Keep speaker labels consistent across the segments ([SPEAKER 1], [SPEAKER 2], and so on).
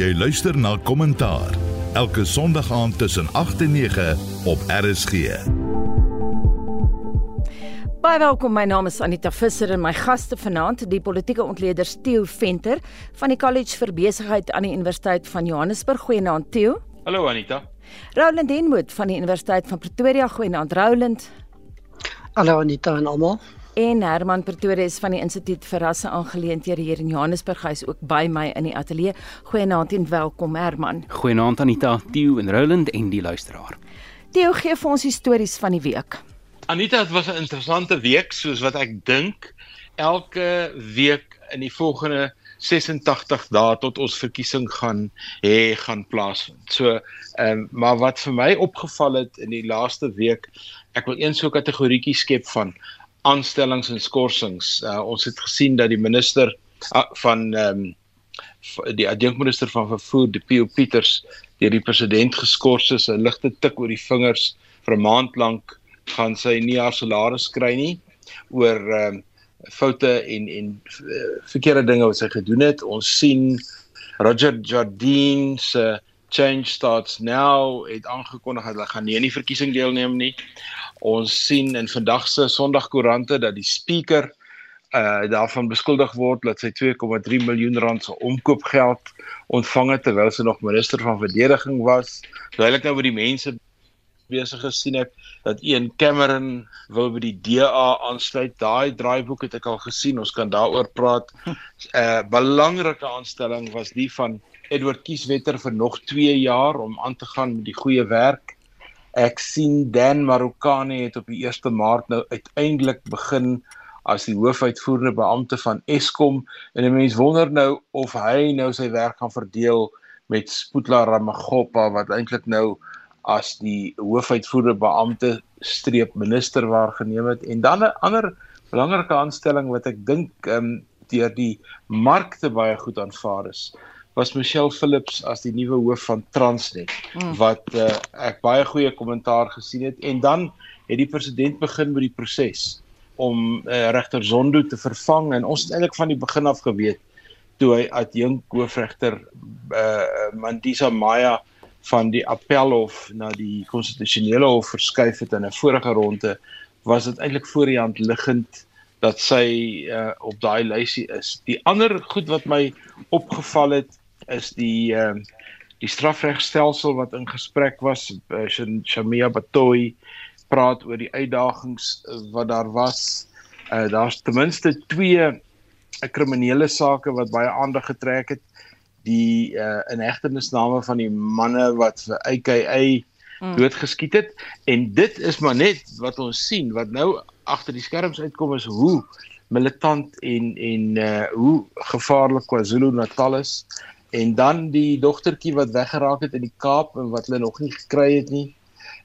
[SPEAKER 1] Jy luister na Kommentaar elke Sondag aand tussen 8 en 9 op RSG.
[SPEAKER 2] Baie welkom. My naam is Anita Visser en my gaste vanaand, die politieke ontleder Theo Venter van die College vir Besigheid aan die Universiteit van Johannesburg. Goeienaand Theo.
[SPEAKER 3] Hallo Anita.
[SPEAKER 2] Roland Denwood van die Universiteit van Pretoria. Goeienaand Roland.
[SPEAKER 4] Hallo Anita en almal.
[SPEAKER 2] En Herman Pretorius van die Instituut vir Rasse Aangeleenthede hier in Johannesburg hy is ook by my in die ateljee. Goeienaand en welkom Herman.
[SPEAKER 5] Goeienaand Anita, Theo en Roland en die luisteraar.
[SPEAKER 2] Theo gee vir ons die stories van die week.
[SPEAKER 3] Anita, dit was 'n interessante week soos wat ek dink elke week in die volgende 86 dae tot ons verkiesing gaan hê gaan plaasvind. So, ehm um, maar wat vir my opgeval het in die laaste week, ek wil een so kategorietjie skep van aanstellings en skorsings. Uh, ons het gesien dat die minister uh, van ehm um, die adjunkminister van vervoer, die Pio Pieters, deur die president geskort is. 'n Ligte tik oor die vingers vir 'n maand lank gaan sy nie haar salaris kry nie oor ehm um, foute en en uh, verkeerde dinge wat sy gedoen het. Ons sien Roger Jardine se Change Starts Now het aangekondig dat hulle gaan nie in die verkiesing deelneem nie. Ons sien in vandag se Sondagkoerante dat die speaker uh daarvan beskuldig word dat sy 2,3 miljoen rand se omkoopgeld ontvang het terwyl sy nog minister van verdediging was. Duidelik nou by die mense besig gesien ek dat een Cameron wil by die DA aansluit. Daai draaiboek het ek al gesien. Ons kan daaroor praat. 'n uh, Belangrike aanstelling was die van Edward Kieswetter vir nog 2 jaar om aan te gaan met die goeie werk. Ek sien Dan Marokane het op die 1 Maart nou uiteindelik begin as die hoofuitvoerende beampte van Eskom. En 'n mens wonder nou of hy nou sy werk gaan verdeel met Spoetla Ramagopa wat eintlik nou as die hoofuitvoerende beampte streep minister waargeneem het. En dan 'n ander belangrike aanstelling wat ek dink ehm um, deur die markte baie goed aanvaar is was Michelle Phillips as die nuwe hoof van Transnet mm. wat uh, ek baie goeie kommentaar gesien het en dan het die president begin met die proses om uh, regter Zondo te vervang en ons het eintlik van die begin af geweet toe hy adjunk hoofregter uh, Mandisa Maya van die appelhof na die konstitusionele hof verskuif het in 'n vorige ronde was dit eintlik voor die hand liggend dat sy uh, op daai lysie is. Die ander goed wat my opgeval het is die ehm uh, die strafregstelsel wat in gesprek was uh, Shamia Batoy praat oor die uitdagings uh, wat daar was. Uh, Daar's ten minste twee kriminele sake wat baie aandag getrek het. Die uh, inhegtenisname van die manne wat vir AKA mm. doodgeskiet het en dit is maar net wat ons sien wat nou agter die skerms uitkom is hoe militant en en uh hoe gevaarlik KwaZulu-Natal is en dan die dogtertjie wat weggeraak het in die Kaap en wat hulle nog nie gekry het nie.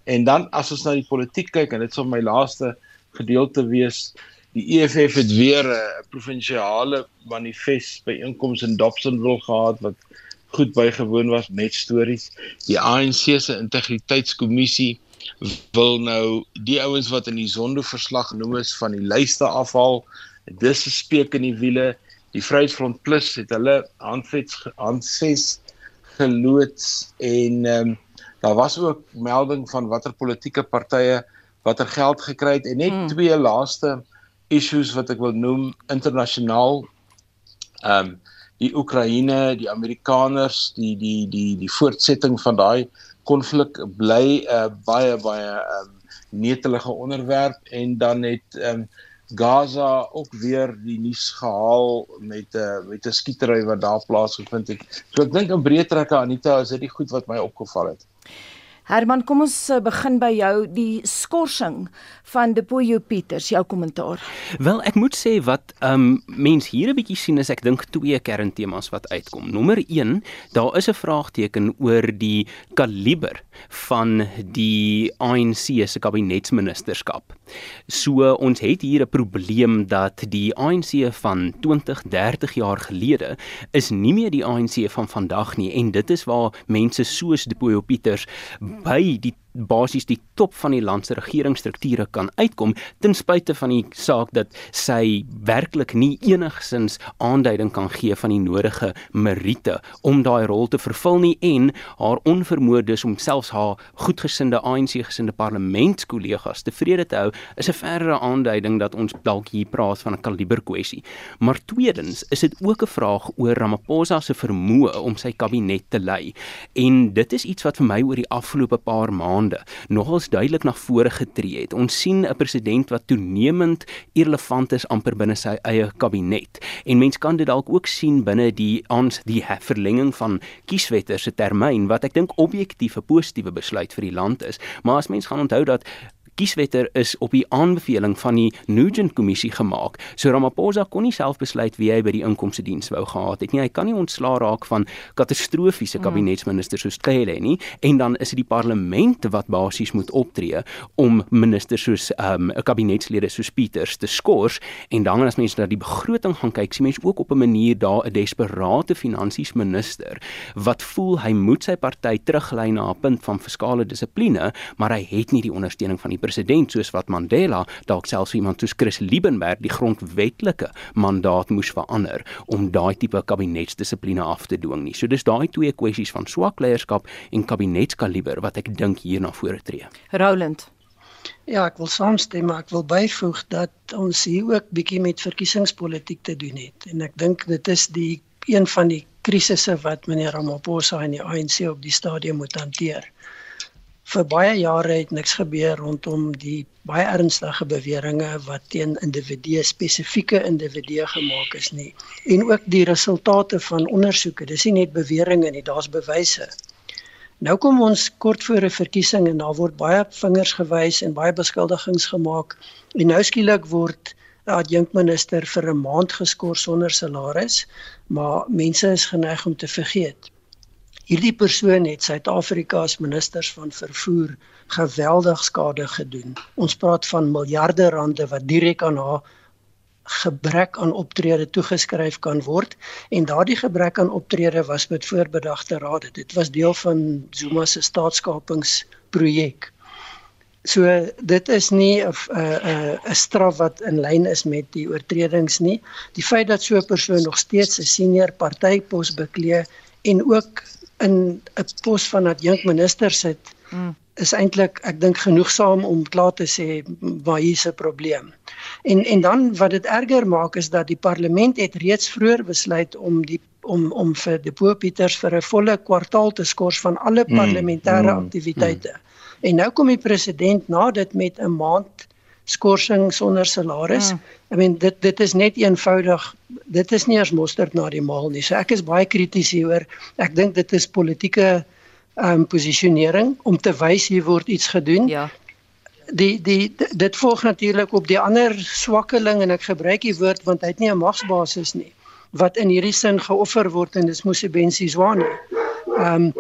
[SPEAKER 3] En dan as ons na die politiek kyk en dit sou my laaste gedeelte wees, die EFF het weer 'n provinsiale manifest by inkomens in Dobsonville gehad wat goed bygewoon was met stories. Die ANC se integriteitskommissie wil nou die ouens wat in die Zondo verslag genoem is van die lyste afhaal. Dis 'n speek in die wiele die Vryheidsfront Plus het hulle handvets handves geloods en ehm um, daar was ook melding van watter politieke partye watter geld gekry het en net hmm. twee laaste issues wat ek wil noem internasionaal ehm um, die Oekraïne, die Amerikaners, die die die die voortsetting van daai konflik bly 'n uh, baie baie ehm um, netelige onderwerp en dan het ehm um, Gaza ook weer die nuus gehaal met 'n uh, met 'n skietery wat daar plaasgevind het. So ek dink in breë trekke Anita is dit die goed wat my opgeval het.
[SPEAKER 2] Herman, kom ons eh, begin by jou die skorsing van Depoyo Pieters, jou kommentaar.
[SPEAKER 5] Wel, ek moet sê wat um mens hier 'n bietjie sien is ek dink twee kerntemas wat uitkom. Nommer 1, daar is 'n vraagteken oor die kaliber van die ANC se kabinetsministerskap. So ons het hier 'n probleem dat die ANC van 20, 30 jaar gelede is nie meer die ANC van vandag nie en dit is waar mense soos Depoyo Pieters by die basies die top van die land se regeringsstrukture kan uitkom ten spyte van die saak dat sy werklik nie enigsins aanduiding kan gee van die nodige meriete om daai rol te vervul nie en haar onvermoë dus om selfs haar goedgesinde ANC gesinde parlementskollegas tevrede te hou is 'n verdere aanduiding dat ons dalk hier praat van 'n kaliber kwessie. Maar tweedens is dit ook 'n vraag oor Ramaphosa se vermoë om sy kabinet te lei. En dit is iets wat vir my oor die afgelope paar maande nogals duidelik na vore getree het. Ons sien 'n president wat toenemend irrelevant is amper binne sy eie kabinet. En mens kan dit dalk ook sien binne die ons die verlenging van kieswetter se termyn wat ek dink objektief 'n positiewe besluit vir die land is. Maar as mens gaan onthou dat kieswetter is op die aanbeveling van die Nugent kommissie gemaak. So Ramaphosa kon nie self besluit wie hy by die inkomste diens wou gehad het nie. Hy kan nie ontslaa raak van katastrofiese mm. kabinetsministers soos Cele nie en dan is dit die parlement wat basies moet optree om ministers soos 'n um, kabinetslede soos Pieters te skors en dan as mense na die begroting gaan kyk, sien mense ook op 'n manier daar 'n desperate finansies minister wat voel hy moet sy party teruglei na 'n punt van fiskale dissipline, maar hy het nie die ondersteuning van die president soos wat Mandela dalk selfs iemand soos Chris Liebenberg die grondwetlike mandaat moes verander om daai tipe kabinetsdissipline af te dwing nie. So dis daai twee kwessies van swak leierskap en kabinetskaliber wat ek dink hier na vore tree.
[SPEAKER 2] Roland
[SPEAKER 4] Ja, ek wil saamstem, maar ek wil byvoeg dat ons hier ook bietjie met verkiesingspolitiek te doen het en ek dink dit is die een van die krisisse wat meneer Ramaphosa en die ANC op die stadium moet hanteer vir baie jare het niks gebeur rondom die baie ernstige beweringe wat teen individue spesifieke individue gemaak is nie. En ook die resultate van ondersoeke. Dis nie net beweringe nie daar's bewyse. Nou kom ons kort voor 'n verkiesing en daar word baie vingers gewys en baie beskuldigings gemaak. En nou skielik word adjunkminister vir 'n maand geskort sonder salaris maar mense is geneig om te vergeet hierdie persoon het Suid-Afrika se ministers van vervoer geweldig skade gedoen. Ons praat van miljarde rande wat direk aan haar gebrek aan optrede toegeskryf kan word en daardie gebrek aan optrede was met voorbedagte rade. Dit was deel van Zuma se staatskapingsprojek. So dit is nie 'n 'n 'n straf wat in lyn is met die oortredings nie. Die feit dat so 'n persoon nog steeds 'n senior partypos beklee en ook in 'n pos van adjunkminister sit mm. is eintlik ek dink genoegsaam om klaar te sê waar hier 'n probleem. En en dan wat dit erger maak is dat die parlement het reeds vroeër besluit om die om om vir die Popieters vir 'n volle kwartaal te skors van alle mm. parlementêre mm. aktiwiteite. Mm. En nou kom die president na dit met 'n maand skorsing sonder salaris. Mm. I mean dit dit is net eenvoudig dit is nie eers mosterd na die maal nie. So ek is baie krities hieroor. Ek dink dit is politieke ehm um, posisionering om te wys hier word iets gedoen.
[SPEAKER 2] Ja.
[SPEAKER 4] Die die dit volg natuurlik op die ander swakkeling en ek gebruik die woord want hy het nie 'n magsbasis nie wat in hierdie sin geoffer word en dis Mosebensi Zwane. Ehm um,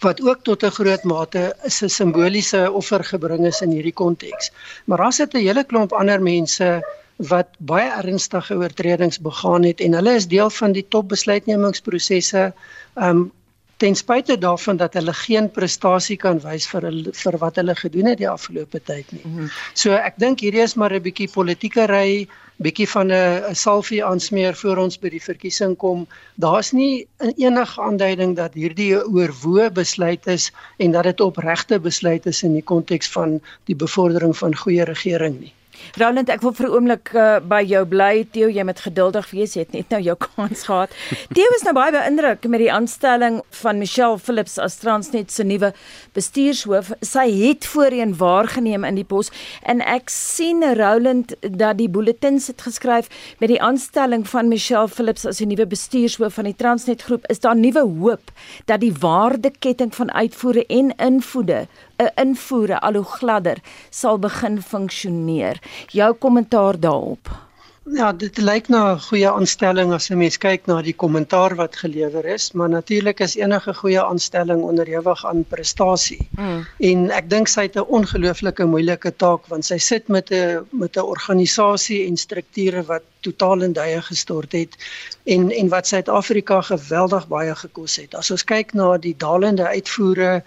[SPEAKER 4] wat ook tot 'n groot mate 'n simboliese offer gebring is in hierdie konteks. Maar daar sit 'n hele klomp ander mense wat baie ernstige oortredings begaan het en hulle is deel van die top besluitnemingsprosesse um ten spyte daarvan dat hulle geen prestasie kan wys vir hulle, vir wat hulle gedoen het die afgelope tyd nie. Mhm. So ek dink hierdie is maar 'n bietjie politieke ry bietjie van 'n salfie aansmeer voor ons by die verkiesing kom. Daar's nie enige aanduiding dat hierdie oorwoë besluit is en dat dit opregte besluit is in die konteks van die bevordering van goeie regering nie.
[SPEAKER 2] Roland, ek wil vir 'n oomblik uh, by jou bly. Theo, jy moet geduldig wees. Jy het net nou jou kans gehad. Theo is nou baie beïndruk met die aanstelling van Michelle Phillips as Transnet se nuwe bestuurshoof. Sy het voorheen waargeneem in die pos en ek sien Roland dat die bulletins het geskryf met die aanstelling van Michelle Phillips as die nuwe bestuurshoof van die Transnet groep is daar nuwe hoop dat die waardeketting van uitvoere en invoere 'n invoere al hoe gladder sal begin funksioneer. Jou kommentaar daarop.
[SPEAKER 4] Ja, dit lyk na 'n goeie aanstelling as 'n mens kyk na die kommentaar wat gelewer is, maar natuurlik is enige goeie aanstelling onderhewig aan prestasie. Hmm. En ek dink sy het 'n ongelooflike moeilike taak want sy sit met 'n met 'n organisasie en strukture wat totaal in duie gestort het en en wat Suid-Afrika geweldig baie gekos het. As ons kyk na die dalende uitvoere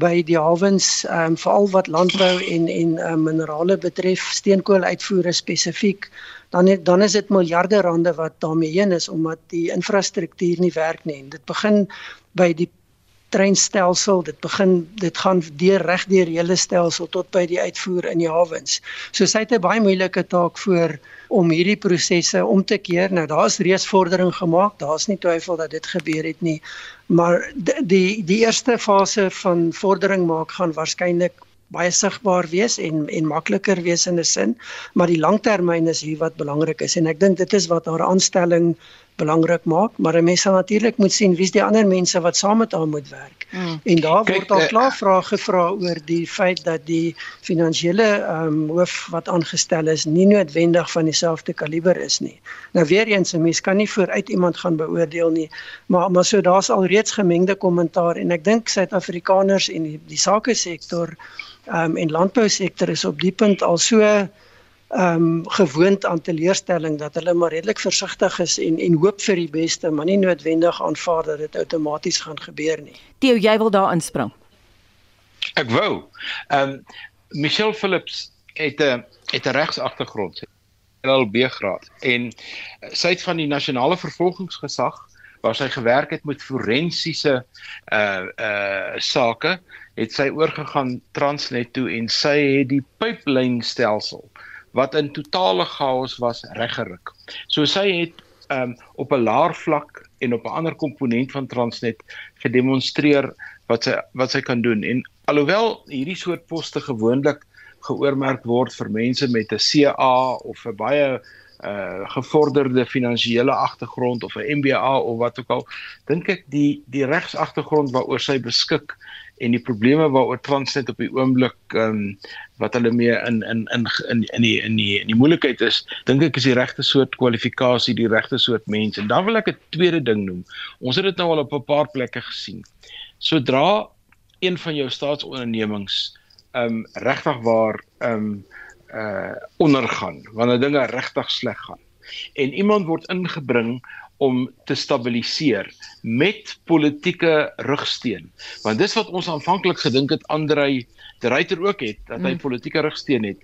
[SPEAKER 4] by die hawens, um, veral wat landbou en en uh, minerale betref, steenkooluitvoere spesifiek, dan het, dan is dit miljarde rande wat daarmee heen is omdat die infrastruktuur nie werk nie. Dit begin by die treinstelsel, dit begin dit gaan deur reg deur hele stelsel tot by die uitvoer in die hawens. So sy het 'n baie moeilike taak voor om hierdie prosesse om te keer. Nou daar's reeds vordering gemaak. Daar's nie twyfel dat dit gebeur het nie. Maar die die, eerste fase van vordering maak gaan waarskynlik baie sigbaar wees en en makliker wees in 'n sin, maar die langtermyn is hier wat belangrik is en ek dink dit is wat haar aanstelling belangrik maak, maar 'n mens sal natuurlik moet sien wie's die ander mense wat saam met haar moet werk. Mm. En daar Kijk, word al klaar uh, vrae gevra oor die feit dat die finansiële ehm um, hoof wat aangestel is nie noodwendig van dieselfde kaliber is nie. Nou weer eens, 'n mens kan nie vooruit iemand gaan beoordeel nie, maar maar so daar's al reeds gemengde kommentaar en ek dink Suid-Afrikaners en die, die sake sektor ehm um, en landbousektor is op die punt al so ehm um, gewoond aan teleurstelling dat hulle maar redelik versigtig is en en hoop vir die beste, maar nie noodwendig aanvaar dat dit outomaties gaan gebeur nie.
[SPEAKER 2] Theo, jy wil daar inspring.
[SPEAKER 3] Ek wou. Ehm um, Michelle Phillips het 'n het 'n regsagtergrond. LLB graad en sy het van die nasionale vervolgingsgesag waar sy gewerk het met forensiese uh uh sake, het sy oorgegaan Transnet toe en sy het die pyplynstelsel wat in totale chaos was reggeruk. So sy het um, op 'n laer vlak en op 'n ander komponent van Transnet gedemonstreer wat sy wat sy kan doen en alhoewel hierdie soort poste gewoonlik geoormerk word vir mense met 'n CA of 'n baie uh gevorderde finansiële agtergrond of 'n MBA of wat ook al dink ek die die regsagtergrond waaroor sy beskik en die probleme waaroor Transnet op die oomblik ehm um, wat hulle mee in in in in in die in die in die moeilikheid is, dink ek is die regte soort kwalifikasie, die regte soort mense. En dan wil ek 'n tweede ding noem. Ons het dit nou al op 'n paar plekke gesien. Sodra een van jou staatsondernemings ehm um, regtig waar ehm um, uh ondergaan, wanneer dinge regtig sleg gaan en iemand word ingebring om te stabiliseer met politieke rugsteun. Want dis wat ons aanvanklik gedink het Andrei de Ruyter ook het dat hy mm. politieke rugsteun het.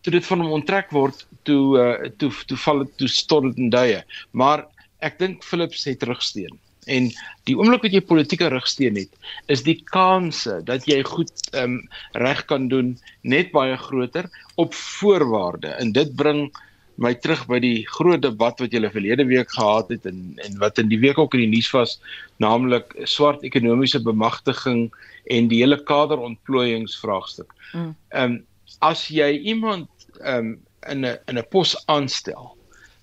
[SPEAKER 3] Toe dit van hom onttrek word, toe uh, toe toe val dit toe stort dit in duie. Maar ek dink Philips het rugsteun. En die oomblik wat jy politieke rugsteun het, is die kanse dat jy goed ehm um, reg kan doen net baie groter op voorwaarde. En dit bring my terug by die groot debat wat julle verlede week gehad het en en wat in die week ook in die nuus was, naamlik swart ekonomiese bemagtiging en die hele kaderontplooiingsvraagstuk. Mm. Ehm mm. um, as jy iemand ehm um, in 'n in 'n pos aanstel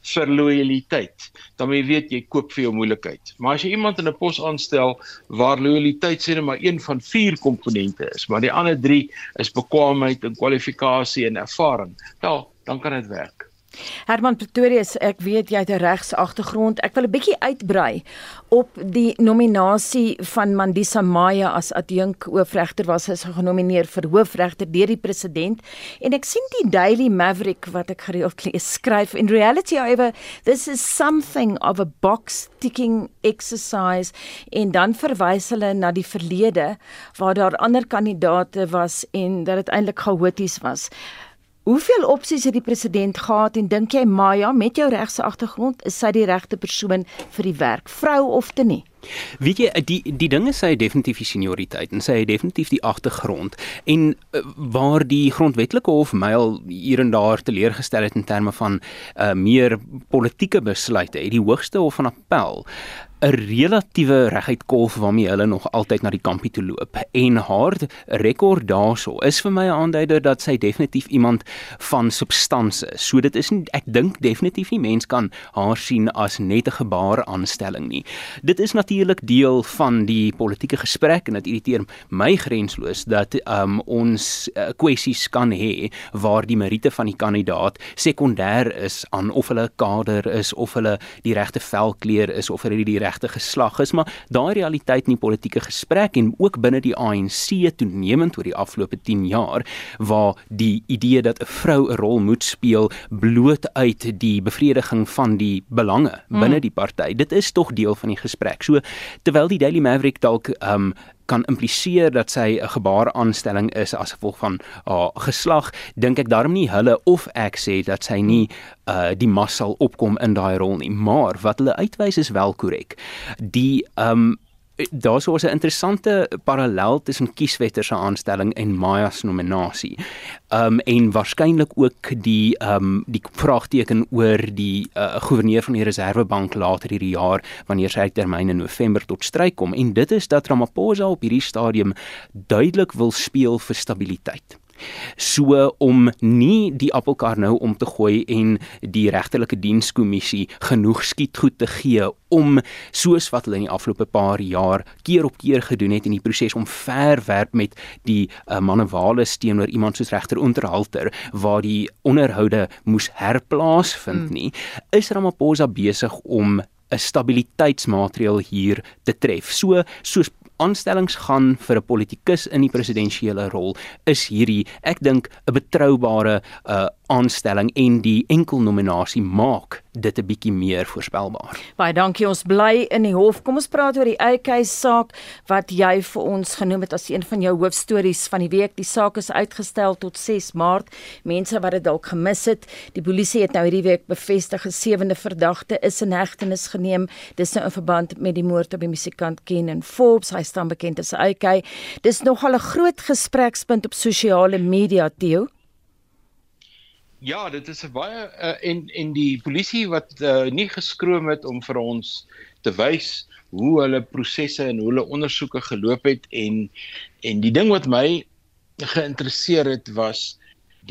[SPEAKER 3] vir lojaliteit, dan jy weet jy koop vir jou moeilikheid. Maar as jy iemand in 'n pos aanstel waar lojaliteit sê net maar een van vier komponente is, maar die ander 3 is bekwaamheid en kwalifikasie en ervaring, wel, dan kan dit werk.
[SPEAKER 2] Herman Pretorius, ek weet jy het 'n regsagtergrond. Ek wil 'n bietjie uitbrei op die nominasie van Mandisa Maya as adjunk hoofregter was hy genomineer vir hoofregter deur die president en ek sien die Daily Maverick wat ek gereeld lees skryf in reality however this is something of a box ticking exercise en dan verwys hulle na die verlede waar daar ander kandidaate was en dat dit eintlik chaoties was. Hoeveel opsies het die president gehad en dink jy Maya met jou regse agtergrond is sy die regte persoon vir die werk, vrou of te nie?
[SPEAKER 5] Weet jy die die dinge sê definitief die senioriteit en sê definitief die agtergrond en uh, waar die grondwetlike hof myl hier en daar teleurgestel het in terme van uh, meer politieke besluite het die hoogste hof van appel 'n relatiewe reguit kolf waarmee hulle nog altyd na die kampie toe loop en haar rekord daarso is vir my 'n aanduider dat sy definitief iemand van substansie is. So dit is nie ek dink definitief nie mens kan haar sien as net 'n gebaar aanstelling nie. Dit is natuurlik deel van die politieke gesprek en dit irriteer my grensloos dat um, ons uh, kwessies kan hê waar die meriete van die kandidaat sekondêr is aan of hulle kader is of hulle die regte velkleur is of hulle die geslag is, maar daai realiteit in die politieke gesprek en ook binne die ANC toenemend oor die afgelope 10 jaar waar die idee dat 'n vrou 'n rol moet speel bloot uit die bevrediging van die belange binne mm. die party. Dit is tog deel van die gesprek. So terwyl die Daily Maverick dalk um kan impliseer dat sy 'n gebaaraanstelling is as gevolg van haar uh, geslag, dink ek daarom nie hulle of ek sê dat sy nie uh die mas sal opkom in daai rol nie, maar wat hulle uitwys is wel korrek. Die um daar's ook 'n interessante parallel tussen Kieswetter se aanstelling en Maya se nominasie. Um en waarskynlik ook die um die vraagteken oor die uh, goewerneur van die Reserwebank later hierdie jaar wanneer sy termyn in November tot stryk kom en dit is dat Ramaphosa op hierdie stadium duidelik wil speel vir stabiliteit. So om nie die appelkar nou om te gooi en die regterlike dienskommissie genoeg skietgoed te gee om soos wat hulle in die afgelope paar jaar keer op keer gedoen het in die proses om verwerp met die uh, manewale teenoor iemand soos regter Unterhalter waar die onderhoude moes herplaas vind hmm. nie is Ramaphosa besig om 'n stabiliteitsmaatreël hier te tref. So soos aanstellings gaan vir 'n politikus in die presidensiële rol is hierdie ek dink 'n betroubare uh, aanstelling en die enkel nominasie maak dit 'n bietjie meer voorspelbaar.
[SPEAKER 2] Baie dankie ons bly in die hof. Kom ons praat oor die AK saak wat jy vir ons genoem het as een van jou hoofstories van die week. Die saak is uitgestel tot 6 Maart. Mense wat dit dalk gemis het, die polisie het nou hierdie week bevestig 'n sewende verdagte is in hegtenis geneem. Dis nou in verband met die moord op die musikant Kenan Forbes. Hy staan bekend as AK. Dis nogal 'n groot gesprekspunt op sosiale media, Theo.
[SPEAKER 3] Ja, dit is 'n baie uh, en en die polisie wat uh, nie geskroom het om vir ons te wys hoe hulle prosesse en hoe hulle ondersoeke geloop het en en die ding wat my geïnteresseer het was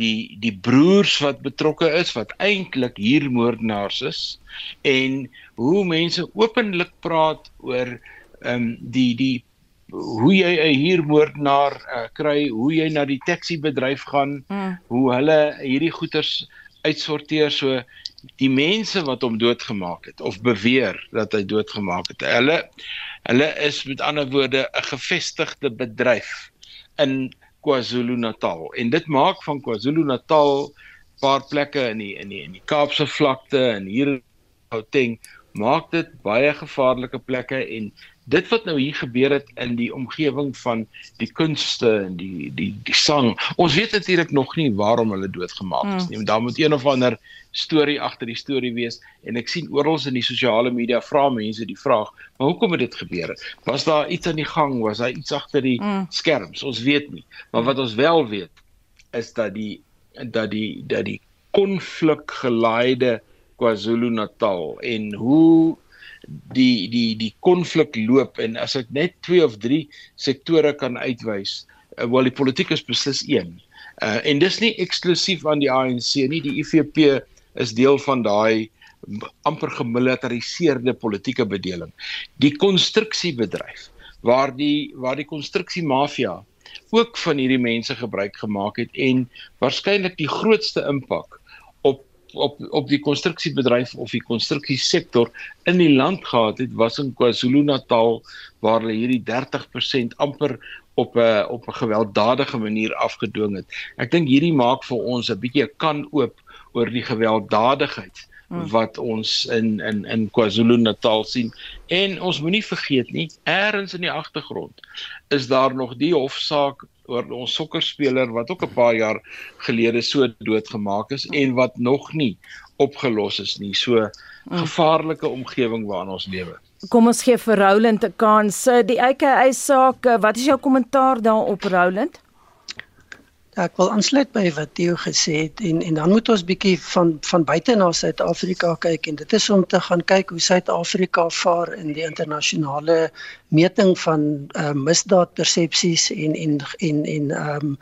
[SPEAKER 3] die die broers wat betrokke is wat eintlik huurmoordenaars is en hoe mense openlik praat oor ehm um, die die hoe jy 'n huurmoordenaar uh, kry, hoe jy na die taxi bedryf gaan, mm. hoe hulle hierdie goederes uitsorteer so die mense wat hom doodgemaak het of beweer dat hy doodgemaak het. Hulle hulle is met ander woorde 'n gevestigde bedryf in KwaZulu-Natal en dit maak van KwaZulu-Natal paar plekke in die in die in die Kaapse vlakte en hier in Gauteng maak dit baie gevaarlike plekke en dit wat nou hier gebeur het in die omgewing van die kunste en die die die sang. Ons weet natuurlik nog nie waarom hulle doodgemaak is nie. Daar moet een of ander storie agter die storie wees en ek sien oral in die sosiale media vra mense die vraag, maar hoekom het dit gebeur? Was daar iets aan die gang? Was daar iets agter die mm. skerms? Ons weet nie. Maar wat ons wel weet is dat die dat die dat die konflik gelaaide KwaZulu-Natal en hoe die die die konflik loop en as ek net twee of drie sektore kan uitwys, uh, wel die politiek is beslis een. Uh, en dis nie eksklusief aan die ANC nie, die IFP is deel van daai amper gemilitariseerde politieke bedeling. Die konstruksiebedryf waar die waar die konstruksiemafia ook van hierdie mense gebruik gemaak het en waarskynlik die grootste impak op op die konstruksiebedryf of die konstruksiesektor in die land gehad het was in KwaZulu-Natal waar hulle hierdie 30% amper op 'n op 'n gewelddadige manier afgedwing het. Ek dink hierdie maak vir ons 'n bietjie 'n kan oop oor die gewelddadigheid hmm. wat ons in in in KwaZulu-Natal sien en ons moenie vergeet nie, eers in die agtergrond is daar nog die hofsaak oor ons sokkerspeler wat ook 'n paar jaar gelede so doodgemaak is en wat nog nie opgelos is nie. So mm. gevaarlike omgewing waarin ons lewe.
[SPEAKER 2] Kom ons gee vir Roland 'n kans. Die EKI saak, wat is jou kommentaar daarop Roland?
[SPEAKER 4] Ek wil aansluit by wat Theo gesê het en en dan moet ons bietjie van van buite na Suid-Afrika kyk en dit is om te gaan kyk hoe Suid-Afrika vaar in die internasionale meting van uh, misdaadpersepsies en en en en ehm um,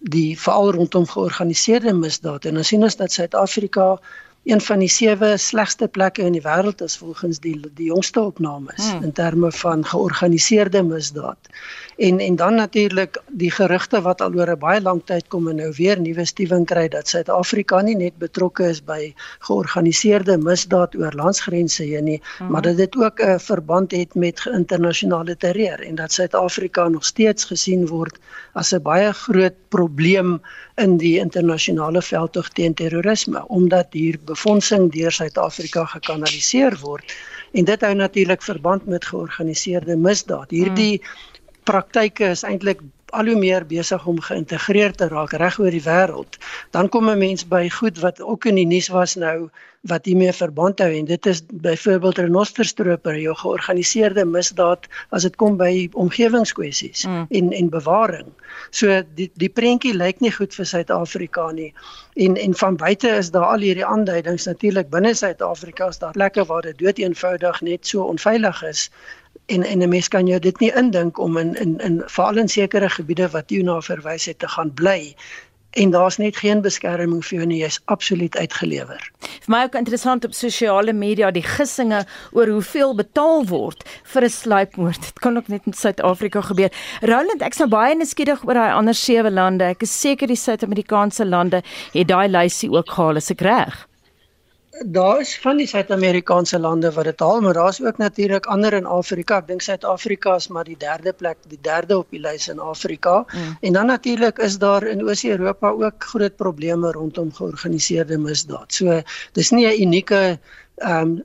[SPEAKER 4] die veral rondom georganiseerde misdaad en ons sien ons dat Suid-Afrika een van die sewe slegste plekke in die wêreld is volgens die die jongste opnames hmm. in terme van georganiseerde misdaad. En en dan natuurlik die gerugte wat al oor 'n baie lang tyd kom en nou weer nuwe stuwing kry dat Suid-Afrika nie net betrokke is by georganiseerde misdaad oor landsgrense heen nie, hmm. maar dat dit ook 'n verband het met internasionale terreur en dat Suid-Afrika nog steeds gesien word as 'n baie groot probleem in die internasionale veldtog teen terrorisme omdat hier befondsing deur Suid-Afrika gekanaliseer word en dit hou natuurlik verband met georganiseerde misdaad. Hierdie praktyke is eintlik al hoe meer besig om geïntegreer te raak reg oor die wêreld. Dan kom 'n mens by goed wat ook in die nuus was nou wat hiermee verband hou en dit is byvoorbeeld renosterstroper, jou georganiseerde misdaad as dit kom by omgewingskwessies mm. en en bewaring. So die die prentjie lyk nie goed vir Suid-Afrika nie. En en van buite is daar al hierdie aanduidings natuurlik binne Suid-Afrika is daar plekke waar dit dood eenvoudig net so onveilig is en en 'n mens kan jou dit nie indink om in in in veral in sekere gebiede wat jy na verwys het te gaan bly en daar's net geen beskerming vir jou nie jy's absoluut uitgelewer.
[SPEAKER 2] Vir my ook interessant op sosiale media die gissinge oor hoeveel betaal word vir 'n sluipmoord. Dit kan ook net in Suid-Afrika gebeur. Roland, ek's nou baie nuuskierig oor daai ander sewe lande. Ek is seker die Suid-Amerikaanse lande het daai lysie ook gehaal, is ek reg?
[SPEAKER 4] Daar is van die Suid-Amerikaanse lande wat dit haal, maar daar's ook natuurlik ander in Afrika. Ek dink Suid-Afrika is maar die derde plek, die derde op die lys in Afrika. Mm. En dan natuurlik is daar in Oos-Europa ook groot probleme rondom georganiseerde misdaad. So dis nie 'n unieke ehm um,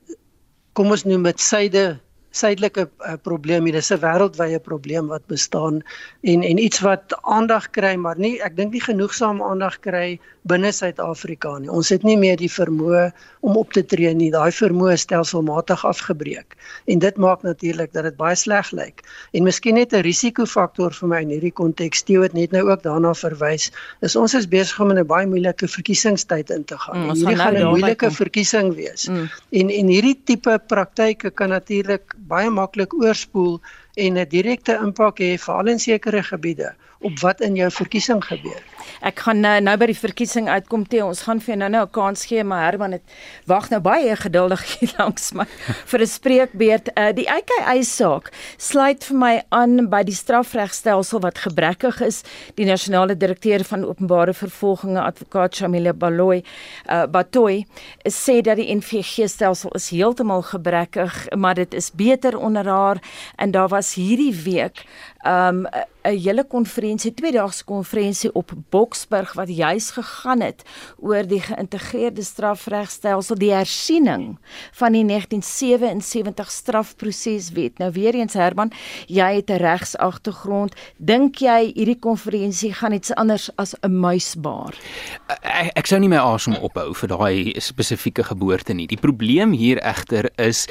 [SPEAKER 4] kom ons noem dit syde suidelike uh, probleem hier. Dis 'n wêreldwye probleem wat bestaan en en iets wat aandag kry, maar nie ek dink nie genoegsaam aandag kry binne Suid-Afrika nie. Ons het nie meer die vermoë om op te tree nie. Daai vermoë stelselmatig afgebreek. En dit maak natuurlik dat dit baie sleg lyk. En miskien net 'n risikofaktor vir my in hierdie konteks, Theo het net nou ook daarna verwys, is ons is besig om in 'n baie moeilike verkiesingstyd in te gaan. Mm, hierdie gaan 'n nou moeilike verkiesing wees. Mm. En en hierdie tipe praktyke kan natuurlik baie maklik oorspoel en 'n direkte impak hê veral in sekere gebiede op wat in jou verkiesing gebeur.
[SPEAKER 2] Ek gaan nou, nou by die verkiesing uitkom te ons gaan vir jou nou nou 'n kans gee maar Herman het wag nou baie geduldig hier langs my vir 'n spreekbeurt. Uh, die EKI saak sluit vir my aan by die strafregstelsel wat gebrekkig is. Die nasionale direkteur van openbare vervolging advokaat Shamila Baloy uh, Batoy sê dat die NVG stelsel is heeltemal gebrekkig maar dit is beter onder haar en daar was hierdie week um 'n hele konferensie, tweedaagse konferensie op Boksburg wat juis gegaan het oor die geïntegreerde strafregstelsel, die hersiening van die 1977 strafproseswet. Nou weer eens Herman, jy het 'n regsagtergrond. Dink jy hierdie konferensie gaan iets anders as 'n muisbaar?
[SPEAKER 5] Ek, ek sou nie my asem ophou vir daai spesifieke geboorte nie. Die probleem hier egter is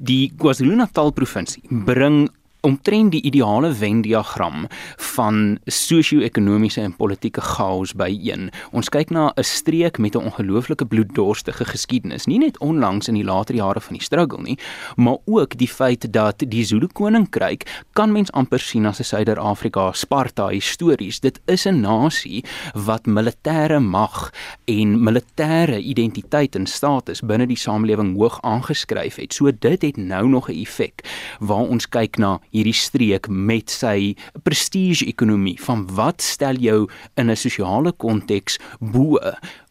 [SPEAKER 5] die KwaZulu-Natal provinsie bring omtrent die ideale Venn-diagram van sosio-ekonomiese en politieke chaos byeen. Ons kyk na 'n streek met 'n ongelooflike bloeddorstige geskiedenis, nie net onlangs in die later jare van die struggle nie, maar ook die feit dat die Zulu koninkryk kan mens amper sien as 'n Suider-Afrika Sparta histories. Dit is 'n nasie wat militêre mag en militêre identiteit en status binne die samelewing hoog aangeskryf het. So dit het nou nog 'n effek waar ons kyk na hierdie streek met sy prestige ekonomie van wat stel jou in 'n sosiale konteks bo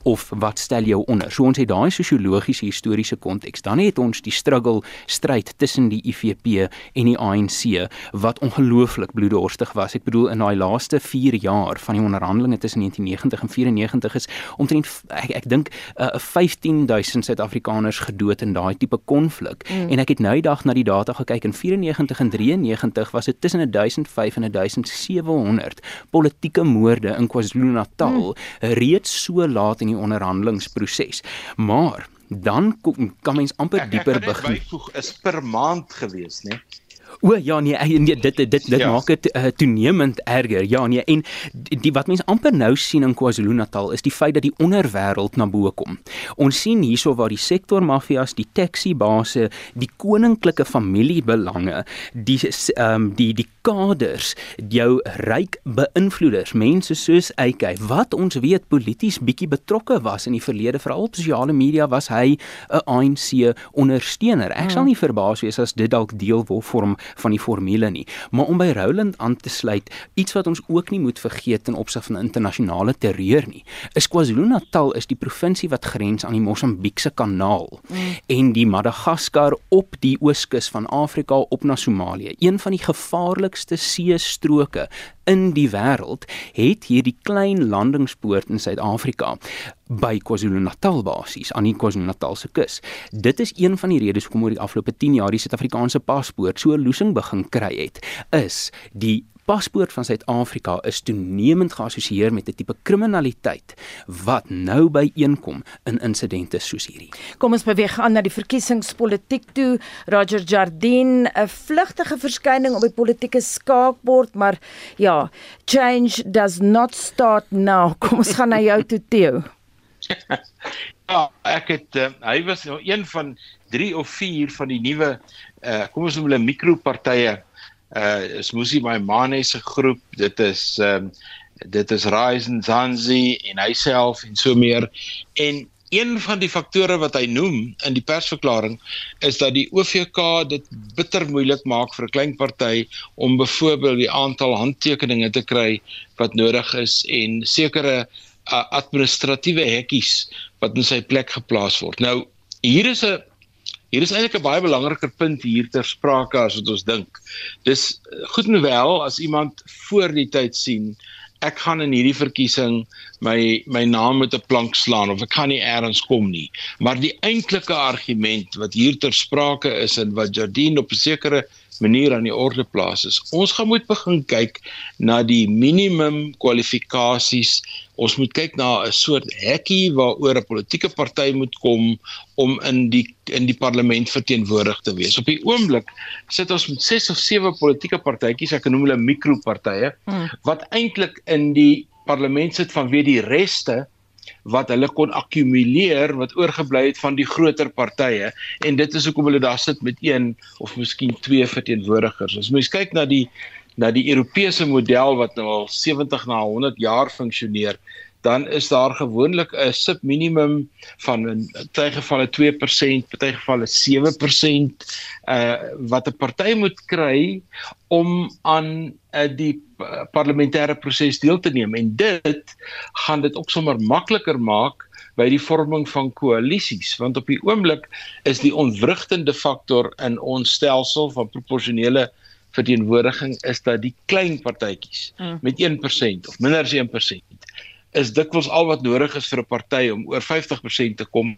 [SPEAKER 5] of wat stel jou onder? So ons het daai sosiologiese historiese konteks. Dan het ons die struggle stryd tussen die IFP en die ANC wat ongelooflik bloeddorstig was. Ek bedoel in daai laaste 4 jaar van die onderhandelinge tussen 1990 en 94 is omtrent ek ek dink uh, 15000 Suid-Afrikaners gedood in daai tipe konflik. Mm. En ek het nou die dag na die data gekyk en 94 en 93 was dit tussen 1500 en 1700 politieke moorde in KwaZulu-Natal mm. reeds so laat in die onderhandelingsproses. Maar dan kom, kan mens amper dieper begin.
[SPEAKER 3] Byvoeg is per maand gewees, né?
[SPEAKER 5] O ja nee, nee dit dit dit ja. maak dit uh, toenemend erger. Ja nee en die, die wat mense amper nou sien in KwaZulu-Natal is die feit dat die onderwêreld na bo kom. Ons sien hierso waar die sektormafias, die taxi-base, die koninklike familiebelange, die ehm um, die die kaders, jou ryk beïnvloeders, mense soos AK wat ons weet polities bietjie betrokke was in die verlede veral op sosiale media was hy 'n ANC ondersteuner. Ek sal hmm. nie verbaas wees as dit dalk deel word vorm van die formule nie. Maar om by Roland aan te sluit, iets wat ons ook nie moet vergeet in opsig van internasionale terreur nie, is KwaZulu-Natal is die provinsie wat grens aan die Mosambiekse kanaal mm. en die Madagaskar op die ooskus van Afrika op na Somalië. Een van die gevaarlikste see stroke in die wêreld het hierdie klein landingspoort in Suid-Afrika by KwaZulu-Natal basies aan die KwaZulu-Natal se kus. Dit is een van die redes hoekom oor die afgelope 10 jaar die Suid-Afrikaanse paspoort so loosing begin kry het, is die paspoort van Suid-Afrika is toenemend geassosieer met 'n tipe kriminaliteit wat nou byeenkom in insidente soos hierdie.
[SPEAKER 2] Kom ons beweeg aan na die verkiesingspolitiek toe. Roger Jardine, 'n vlugtige verskyning op die politieke skaakbord, maar ja, change does not start now. Kom ons gaan na jou toe, Theo.
[SPEAKER 3] ja, ek het uh, hy was nou een van 3 of 4 van die nuwe uh kom ons noem hulle mikropartye uh is Musi Maimane se groep dit is ehm um, dit is Ryzen Zanzi en hyself en so meer en een van die faktore wat hy noem in die persverklaring is dat die OVK dit bitter moeilik maak vir 'n klein party om byvoorbeeld die aantal handtekeninge te kry wat nodig is en sekere uh, administratiewe hekkies wat in sy plek geplaas word. Nou hier is 'n Hier is eintlik 'n baie belangriker punt hier ter sprake as wat ons dink. Dis eh, goed en wel as iemand voor die tyd sien ek gaan in hierdie verkiesing my my naam met 'n plank slaan of ek kan nie eers kom nie. Maar die eintlike argument wat hier ter sprake is en wat Jardine op 'n sekere manier aan die orde plaas is. Ons gaan moet begin kyk na die minimum kwalifikasies. Ons moet kyk na 'n soort hekkie waaroor 'n politieke party moet kom om in die in die parlement verteenwoordig te wees. Op die oomblik sit ons met 6 of 7 politieke partytjies, ek noem hulle mikropartye, hmm. wat eintlik in die parlement sit vanweë die reste wat hulle kon akkumuleer wat oorgebly het van die groter partye en dit is hoekom hulle daar sit met een of miskien twee verteenwoordigers. As mens kyk na die na die Europese model wat nou al 70 na 100 jaar funksioneer, dan is daar gewoonlik 'n subminimum van in baie gevalle 2%, baie gevalle 7% uh wat 'n party moet kry om aan uh, die parlementêre proses deel te neem en dit gaan dit ook sommer makliker maak by die vorming van koalisies want op die oomblik is die ontwrigtende faktor in ons stelsel van proporsionele verteenwoordiging is dat die klein partytjies mm. met 1% of minder as 1% is dikwels al wat nodig is vir 'n party om oor 50% te kom.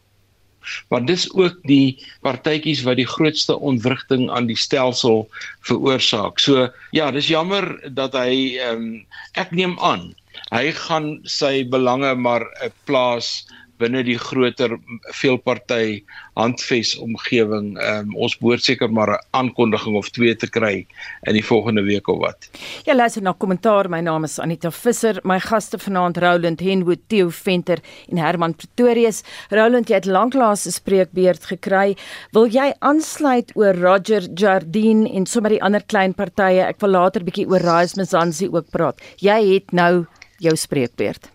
[SPEAKER 3] Want dis ook die partytjies wat die grootste ontwrigting aan die stelsel veroorsaak. So ja, dis jammer dat hy ehm um, ek neem aan hy gaan sy belange maar 'n plaas binne die groter veelparty handves omgewing. Um, ons behoort seker maar 'n aankondiging of twee te kry in die volgende week of wat.
[SPEAKER 2] Ja, luister na kommentaar. My naam is Anita Visser. My gaste vanaand Roland Henwood, Theo Venter en Herman Pretorius. Roland, jy het lanklaas 'n spreekbeurt gekry. Wil jy aansluit oor Roger Jardine en sommer die ander klein partye? Ek wil later bietjie oor Rise Mzansi ook praat. Jy het nou jou spreekbeurt.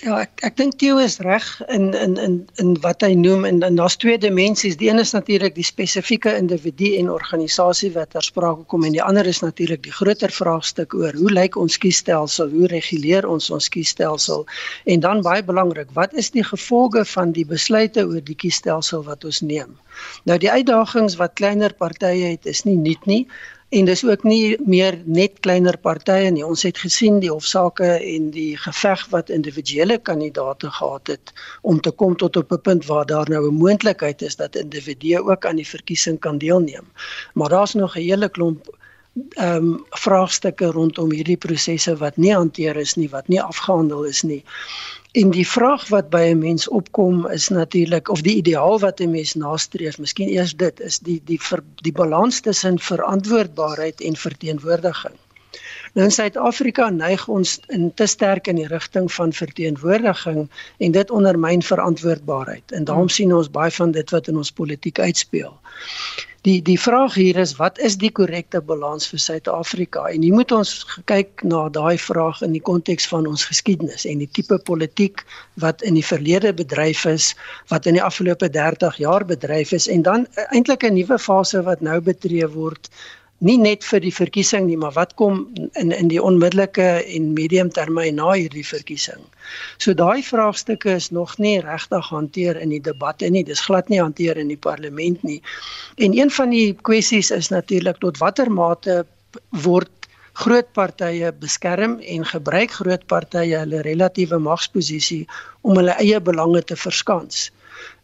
[SPEAKER 4] Ja, ek ek dink Theo is reg in in in in wat hy noem en, en daar's twee dimensies. Die een is natuurlik die spesifieke individu en organisasie wat ter sprake kom en die ander is natuurlik die groter vraagstuk oor hoe lyk ons kiesstelsel? Hoe reguleer ons ons kiesstelsel? En dan baie belangrik, wat is die gevolge van die besluite oor die kiesstelsel wat ons neem? Nou die uitdagings wat kleiner partye het is nie nuut nie. En dis ook nie meer net kleiner partye nie. Ons het gesien die hofsaake en die geveg wat individuele kandidaate gehad het om te kom tot op 'n punt waar daar nou 'n moontlikheid is dat individue ook aan die verkiesing kan deelneem. Maar daar's nog 'n hele klomp ehm um, vraagstukke rondom hierdie prosesse wat nie hanteer is nie, wat nie afgehandel is nie. En die vraag wat by 'n mens opkom is natuurlik of die ideaal wat 'n mens nastreef, miskien eers dit is die die ver, die balans tussen verantwoordbaarheid en verteenwoordiging. Nou in Suid-Afrika neig ons in te sterk in die rigting van verteenwoordiging en dit ondermyn verantwoordbaarheid. En daarom sien ons baie van dit wat in ons politiek uitspeel. Die die vraag hier is wat is die korrekte balans vir Suid-Afrika? En hier moet ons kyk na daai vraag in die konteks van ons geskiedenis en die tipe politiek wat in die verlede bedryf is, wat in die afgelope 30 jaar bedryf is en dan eintlik 'n nuwe fase wat nou betree word nie net vir die verkiesing nie, maar wat kom in in die onmiddellike en medium termyn na hierdie verkiesing. So daai vraagstukke is nog nie regtig hanteer in die debatte nie. Dis glad nie hanteer in die parlement nie. En een van die kwessies is natuurlik tot watter mate word groot partye beskerm en gebruik groot partye hulle relatiewe magsposisie om hulle eie belange te verskans.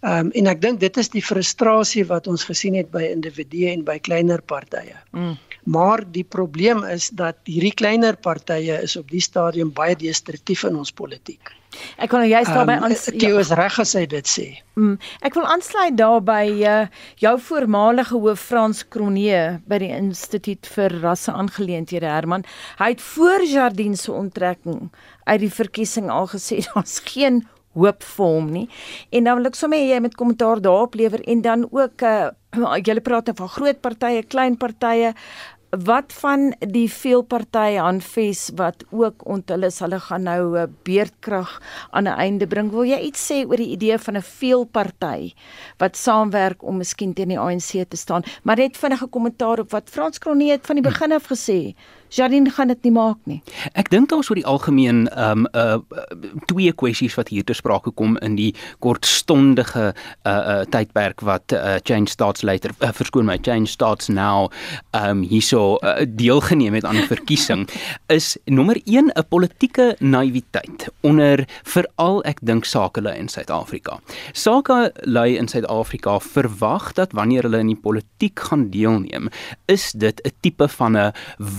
[SPEAKER 4] Ehm um, en ek dink dit is die frustrasie wat ons gesien het by individue en by kleiner partye. Mm. Maar die probleem is dat hierdie kleiner partye is op die stadium baie destruktief in ons politiek.
[SPEAKER 2] Ek kan nou juist daarbey
[SPEAKER 4] aan um, Jy is reg as hy dit sê.
[SPEAKER 2] Mm, ek wil aansluit daarby uh, jou voormalige hoof Frans Kronee by die Instituut vir Rasseaangeleenthede Herman. Hy het voor Jardine se onttrekking uit die verkiesing al gesê daar's geen hoop vir hom nie. En dan wil ek sommer hê jy met kommentaar daarop lewer en dan ook uh julle praat nou van groot partye, klein partye. Wat van die veelpartye aanves wat ook onthul is hulle gaan nou 'n beerdkrag aan 'n einde bring. Wil jy iets sê oor die idee van 'n veelparty wat saamwerk om miskien teen die ANC te staan? Maar net vinnige kommentaar op wat Frans Kronee het van die begin af gesê. Jardine gaan dit nie maak nie.
[SPEAKER 5] Ek dink daar's oor die algemeen ehm um, uh twee kwessies wat hier te sprake kom in die kortstondige uh uh tydperk wat uh Change Starts Later uh, verskoon my Change Starts Now ehm um, hierso uh, deelgeneem het aan die verkiesing is nommer 1 'n politieke naïwiteit onder veral ek dink sakelei in Suid-Afrika. Sakelei in Suid-Afrika verwag dat wanneer hulle in die politiek gaan deelneem, is dit 'n tipe van 'n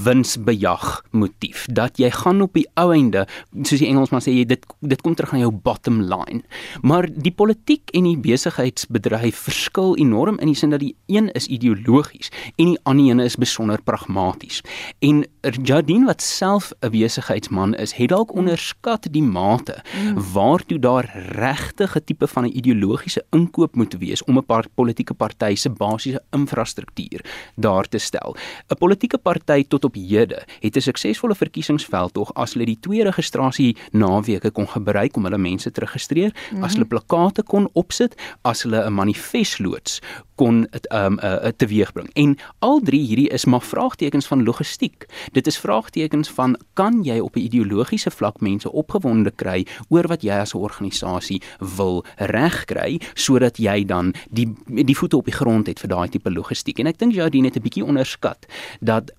[SPEAKER 5] wins bejag motief. Dat jy gaan op die ou einde soos die Engelsman sê jy dit dit kom terug aan jou bottom line. Maar die politiek en die besigheidsbedryf verskil enorm in die sin dat die een is ideologies en die ander een is besonder pragmaties. En Jardine wat self 'n besigheidsman is het dalk onderskat die mate mm. waartoe daar regtig 'n tipe van 'n ideologiese inkoop moet wees om 'n paar politieke party se basiese infrastruktuur daar te stel. 'n politieke party tot op hede lede het 'n suksesvolle verkiesingsveldtog as hulle die twee registrasie naweke kon gebruik om hulle mense te registreer, mm -hmm. as hulle plakate kon opsit, as hulle 'n manifest loods kon dit um uh, uh, teweegbring. En al drie hierdie is maar vraagtekens van logistiek. Dit is vraagtekens van kan jy op 'n ideologiese vlak mense opgewonde kry oor wat jy as 'n organisasie wil regkry sodat jy dan die die voete op die grond het vir daai tipe logistiek. En ek dink Jardine het 'n bietjie onderskat dat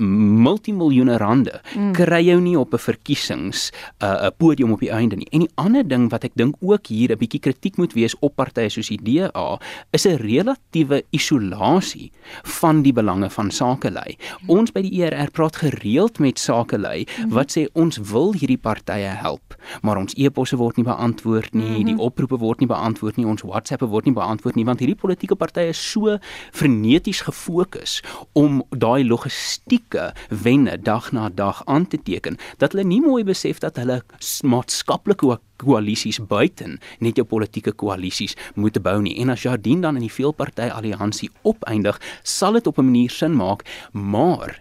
[SPEAKER 5] multimiljoene rande mm. kry jy nie op 'n verkiesings 'n uh, podium op die einde nie. En die ander ding wat ek dink ook hier 'n bietjie kritiek moet wees op partye soos die DA is 'n relatiewe isolasie van die belange van sakelei. Ons by die ERR praat gereeld met sakelei mhm. wat sê ons wil hierdie partye help, maar ons e-posse word nie beantwoord nie, die mhm. oproepe word nie beantwoord nie, ons WhatsAppe word nie beantwoord nie want hierdie politieke partye is so freneties gefokus om daai logistieke wenne dag na dag aan te teken dat hulle nie mooi besef dat hulle maatskaplike koalisies buiten net jou politieke koalisies moet bou nie. En as Jardine dan in die veelparty alliansie opeindig, sal dit op 'n manier sin maak, maar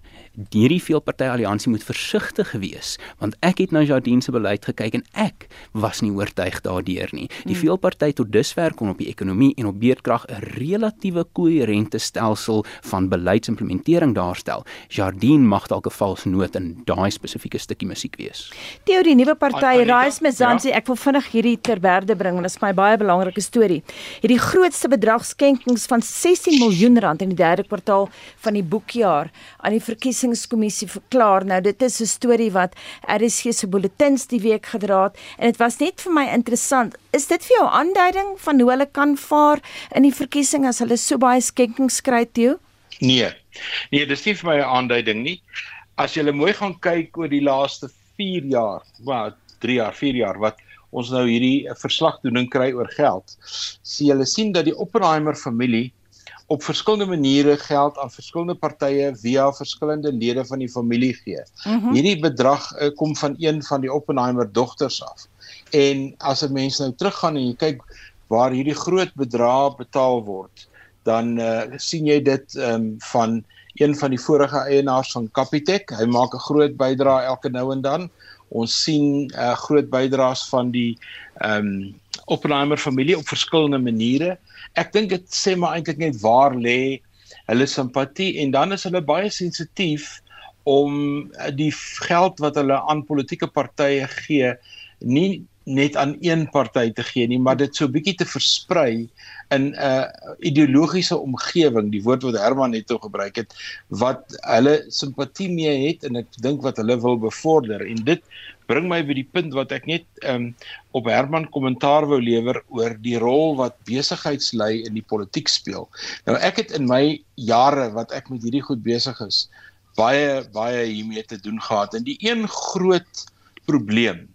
[SPEAKER 5] hierdie veelparty alliansie moet versigtig wees want ek het na Jardine se beleid gekyk en ek was nie oortuig daardeur nie. Die hmm. veelparty tot dusver kon op die ekonomie en op beerdkrag 'n relatiewe koherente stelsel van beleidsimplementering daarstel. Jardine mag dalk 'n vals noot in daai spesifieke stukkie musiek wees.
[SPEAKER 2] Teorie nuwe party Rise Mzansi, ja? ek wil vinnig hierdie terberde bring want dit is my baie belangrike storie. Hierdie grootste bedrag skenkings van 16 miljoen rand in die derde kwartaal van die boekjaar aan die verkiesing verkiesingskommissie verklaar. Nou dit is 'n storie wat RSG se bulletins die week gedra het en dit was net vir my interessant. Is dit vir jou aanduiding van hoe hulle kan vaar in die verkiesing as hulle so baie skenkings kry toe?
[SPEAKER 3] Nee. Nee, dis nie vir my 'n aanduiding nie. As jy mooi gaan kyk oor die laaste 4 jaar, wat 3 jaar, 4 jaar wat ons nou hierdie verslagdoening kry oor geld, sien jy sien dat die Oppenheimer familie op verskillende maniere geld aan verskillende partye via verskillende lede van die familie gee. Mm -hmm. Hierdie bedrag uh, kom van een van die Oppenheimer dogters af. En as 'n mens nou teruggaan en jy kyk waar hierdie groot bedrae betaal word, dan uh, sien jy dit um, van een van die vorige eienaars van Capitec. Hy maak 'n groot bydrae elke nou en dan. Ons sien uh, groot bydraes van die ehm um, Oppenheimer familie op verskillende maniere. Ek dink dit sê maar eintlik net waar lê hulle simpatie en dan is hulle baie sensitief om die geld wat hulle aan politieke partye gee nie net aan een party te gee nie, maar dit so bietjie te versprei in 'n uh, ideologiese omgewing, die woord wat Herman net toe gebruik het, wat hulle simpatie mee het en ek dink wat hulle wil bevorder en dit bring my by die punt wat ek net um, op Herman kommentaar wou lewer oor die rol wat besigheidslei in die politiek speel. Nou ek het in my jare wat ek met hierdie goed besig is, baie baie hiermee te doen gehad en die een groot probleem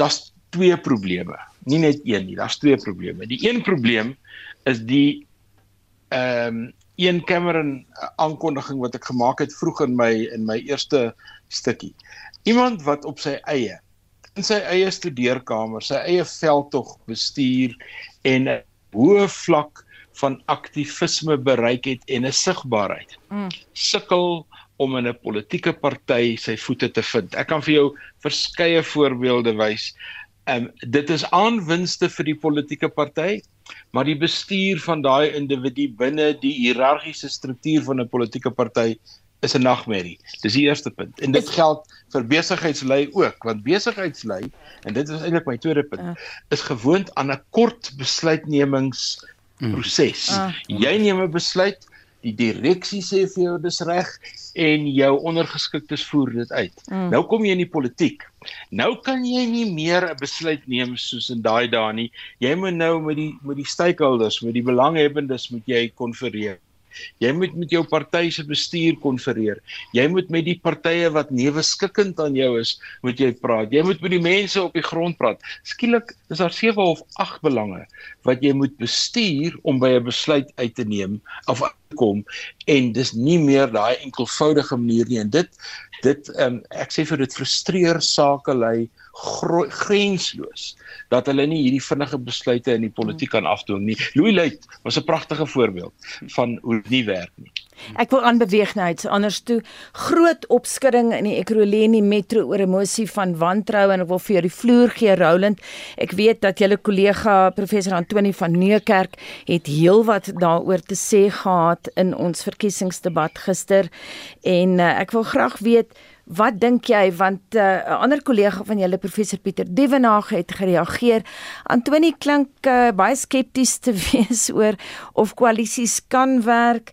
[SPEAKER 3] daar's twee probleme, nie net een nie, daar's twee probleme. Die een probleem is die ehm um, een Cameron aankondiging wat ek gemaak het vroeg in my in my eerste stukkie. Iemand wat op sy eie in sy eie studeerkamer, sy eie veldtog bestuur en 'n hoë vlak van aktivisme bereik het en 'n sigbaarheid. Mm. Sukkel om in 'n politieke party sy voete te vind. Ek kan vir jou verskeie voorbeelde wys. Ehm um, dit is aanwinste vir die politieke party, maar die bestuur van daai individu binne die hiërargiese struktuur van 'n politieke party is 'n nagmerrie. Dis die eerste punt. En dit geld vir besigheidslei ook, want besigheidslei en dit is eintlik my tweede punt, ja. is gewoond aan 'n kort besluitnemingsproses. Mm. Jy neem 'n besluit, die direksie sê vir jou dis reg en jou ondergeskiktes voer dit uit. Mm. Nou kom jy in die politiek. Nou kan jy nie meer 'n besluit neem soos in daai dae nie. Jy moet nou met die met die stakeholders, met die belanghebbendes moet jy konfereer. Jy moet met jou party se bestuur konfereer. Jy moet met die partye wat neweskikkend aan jou is, moet jy praat. Jy moet met die mense op die grond praat. Skielik is daar 7 of 8 belange wat jy moet bestuur om by 'n besluit uit te neem of kom en dis nie meer daai enkelvoudige manier nie en dit dit um, ek sê vir dit frustreer sake lei grensloos dat hulle nie hierdie vinnige besluite in die politiek kan afdwing nie. Louis Luit was 'n pragtige voorbeeld van hoe dit nie werk nie.
[SPEAKER 2] Ek wil aanbeweeg nou iets anders toe. Groot opskudding in die Ekurhuleni metro oor emosie van wantroue en ek wil vir jou die vloer gee Roland. Ek weet dat julle kollega professor Antoni van Neukerk het heelwat daaroor te sê gehad in ons verkiesingsdebat gister en uh, ek wil graag weet Wat dink jy want eh, 'n uh, ander kollega van julle professor Pieter Devenage het gereageer. Antoni klink uh, baie skepties te wees oor of koalisies kan werk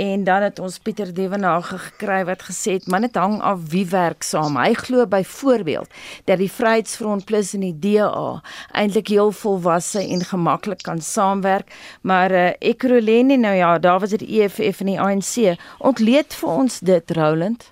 [SPEAKER 2] en dan het ons Pieter Devenage gekry wat gesê het man dit hang af wie werk saam. Hy glo byvoorbeeld dat die Vryheidsfront plus en die DA eintlik heel volwasse en gemaklik kan saamwerk, maar uh, Ekurhuleni nou ja, daar was dit EFF en die ANC. Ontleed vir ons dit Roland.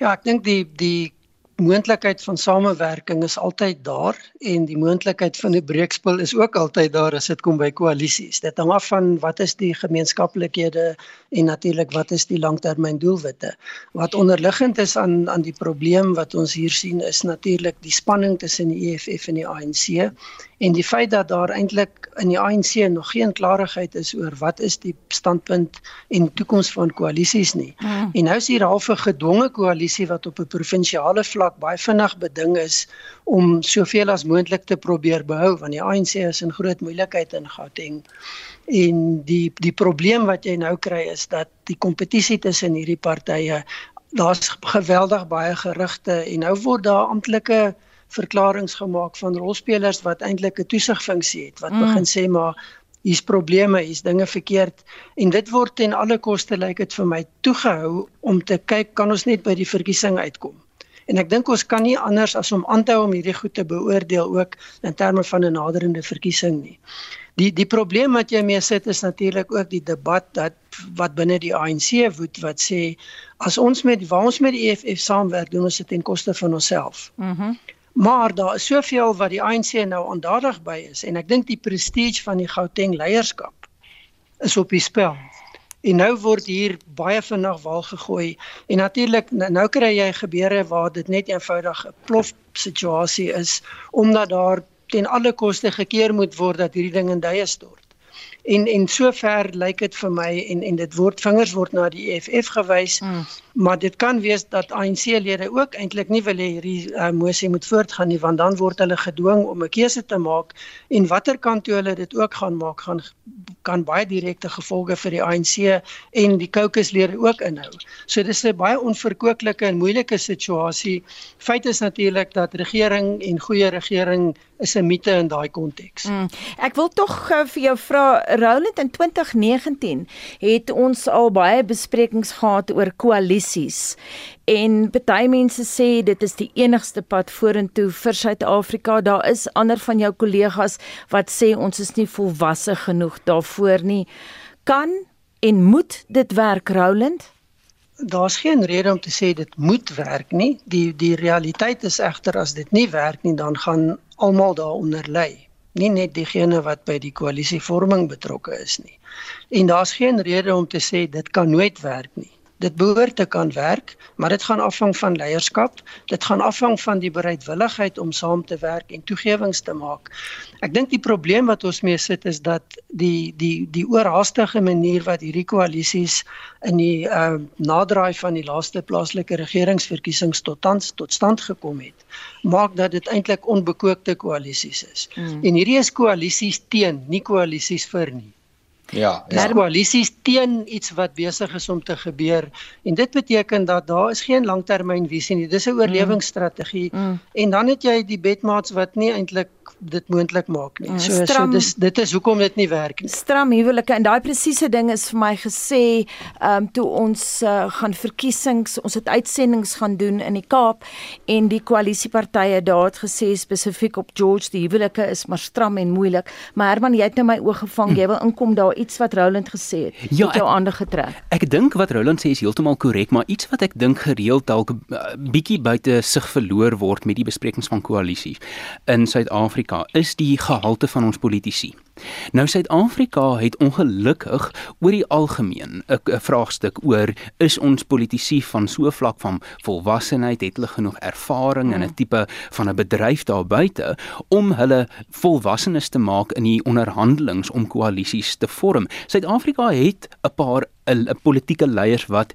[SPEAKER 4] Ja, ek dink die die moontlikheid van samewerking is altyd daar en die moontlikheid van 'n breekspel is ook altyd daar as dit kom by koalisies. Dit hang af van wat is die gemeenskaplikhede en natuurlik wat is die langtermyndoelwitte. Wat onderliggend is aan aan die probleem wat ons hier sien is natuurlik die spanning tussen die EFF en die ANC en die feit dat daar eintlik in die ANC nog geen klarigheid is oor wat is die standpunt en toekoms van koalisies nie. Mm. En nou is hier half 'n gedwonge koalisie wat op 'n provinsiale vlak baie vinnig beding is om soveel as moontlik te probeer behou want die ANC is in groot moeilikheid in Gauteng. En die die probleem wat jy nou kry is dat die kompetisie tussen hierdie partye daar's geweldig baie gerugte en nou word daar amptelike verklaringe gemaak van rolspelers wat eintlik 'n toesigfunksie het wat mm. begin sê maar hier's probleme, hier's dinge verkeerd en dit word ten alle koste lyk like dit vir my toegehou om te kyk kan ons net by die verkiesing uitkom. En ek dink ons kan nie anders as om aan te hou om hierdie goed te beoordeel ook in terme van 'n naderende verkiesing nie. Die die probleem wat jy mee sit is natuurlik ook die debat dat wat binne die ANC woed wat sê as ons met waar ons met die EFF saamwerk doen ons dit ten koste van onsself. Mhm. Mm Maar daar is soveel wat die ANC nou aandadig by is en ek dink die prestige van die Gauteng leierskap is op die spel. En nou word hier baie vinnig wal gegooi en natuurlik nou, kry jy gebeure waar dit net eenvoudig 'n plof situasie is omdat daar ten alle koste gekeer moet word dat hierdie ding in duie stort. En en sover lyk dit vir my en en dit word vingers word na die EFF gewys. Mm. Maar dit kan wees dat ANC-lede ook eintlik nie wil hê hierdie uh, mosie moet voortgaan nie want dan word hulle gedwing om 'n keuse te maak en watter kant toe hulle dit ook gaan maak gaan kan baie direkte gevolge vir die ANC en die caucuslede ook inhou. So dis 'n baie onverkoeklike en moeilike situasie. Feit is natuurlik dat regering en goeie regering is 'n mite in daai konteks. Mm.
[SPEAKER 2] Ek wil tog uh, vir jou vra Roland in 2019 het ons al baie besprekings gehad oor koalisies en baie mense sê dit is die enigste pad vorentoe vir Suid-Afrika. Daar is ander van jou kollegas wat sê ons is nie volwasse genoeg daarvoor nie. Kan en moet dit werk Roland?
[SPEAKER 4] Daar's geen rede om te sê dit moet werk nie. Die die realiteit is egter as dit nie werk nie, dan gaan almal daaronder ly. Nie net diegene wat by die koalisievorming betrokke is nie. En daar's geen rede om te sê dit kan nooit werk nie. Dit behoort te kan werk, maar dit gaan afhang van leierskap. Dit gaan afhang van die bereidwilligheid om saam te werk en toegewings te maak. Ek dink die probleem wat ons mee sit is dat die die die oorhaastige manier wat hierdie koalisies in die uh naderdraai van die laaste plaaslike regeringsverkiesings tot tans tot stand gekom het, maak dat dit eintlik onbekookte koalisies is. Mm. En hierdie is koalisies teen, nie koalisies vir nie. Ja, ja. koalisies teen iets wat besig is om te gebeur en dit beteken dat daar is geen langtermynvisie nie. Dis 'n mm. oorlewingsstrategie. Mm. Mm. En dan het jy die bedmaats wat nie eintlik dit moontlik maak nie. Mm, so stram, so dis dit is hoekom dit nie werk nie.
[SPEAKER 2] Stram huwelike en daai presiese ding is vir my gesê, ehm um, toe ons uh, gaan verkiesings, ons het uitsendings gaan doen in die Kaap en die koalisiepartye daar het gesê spesifiek op George die huwelike is maar stram en moeilik. Maar Herman, jy het nou my oog gevang. Jy wil inkom daar iets wat Roland gesê het. Ja, het jou aandag getrek.
[SPEAKER 5] Ek dink wat Roland sê is heeltemal korrek, maar iets wat ek dink gereeld dalk uh, bietjie buite sig verloor word met die besprekings van koalisies in Suid-Afrika is die gehalte van ons politici. Nou Suid-Afrika het ongelukkig oor die algemeen 'n vraagstuk oor is ons politici van so vlak van volwassenheid het hulle genoeg ervaring in 'n tipe van 'n bedryf daar buite om hulle volwassenes te maak in die onderhandelings om koalisies te vorm. Suid-Afrika het 'n paar 'n politieke leiers wat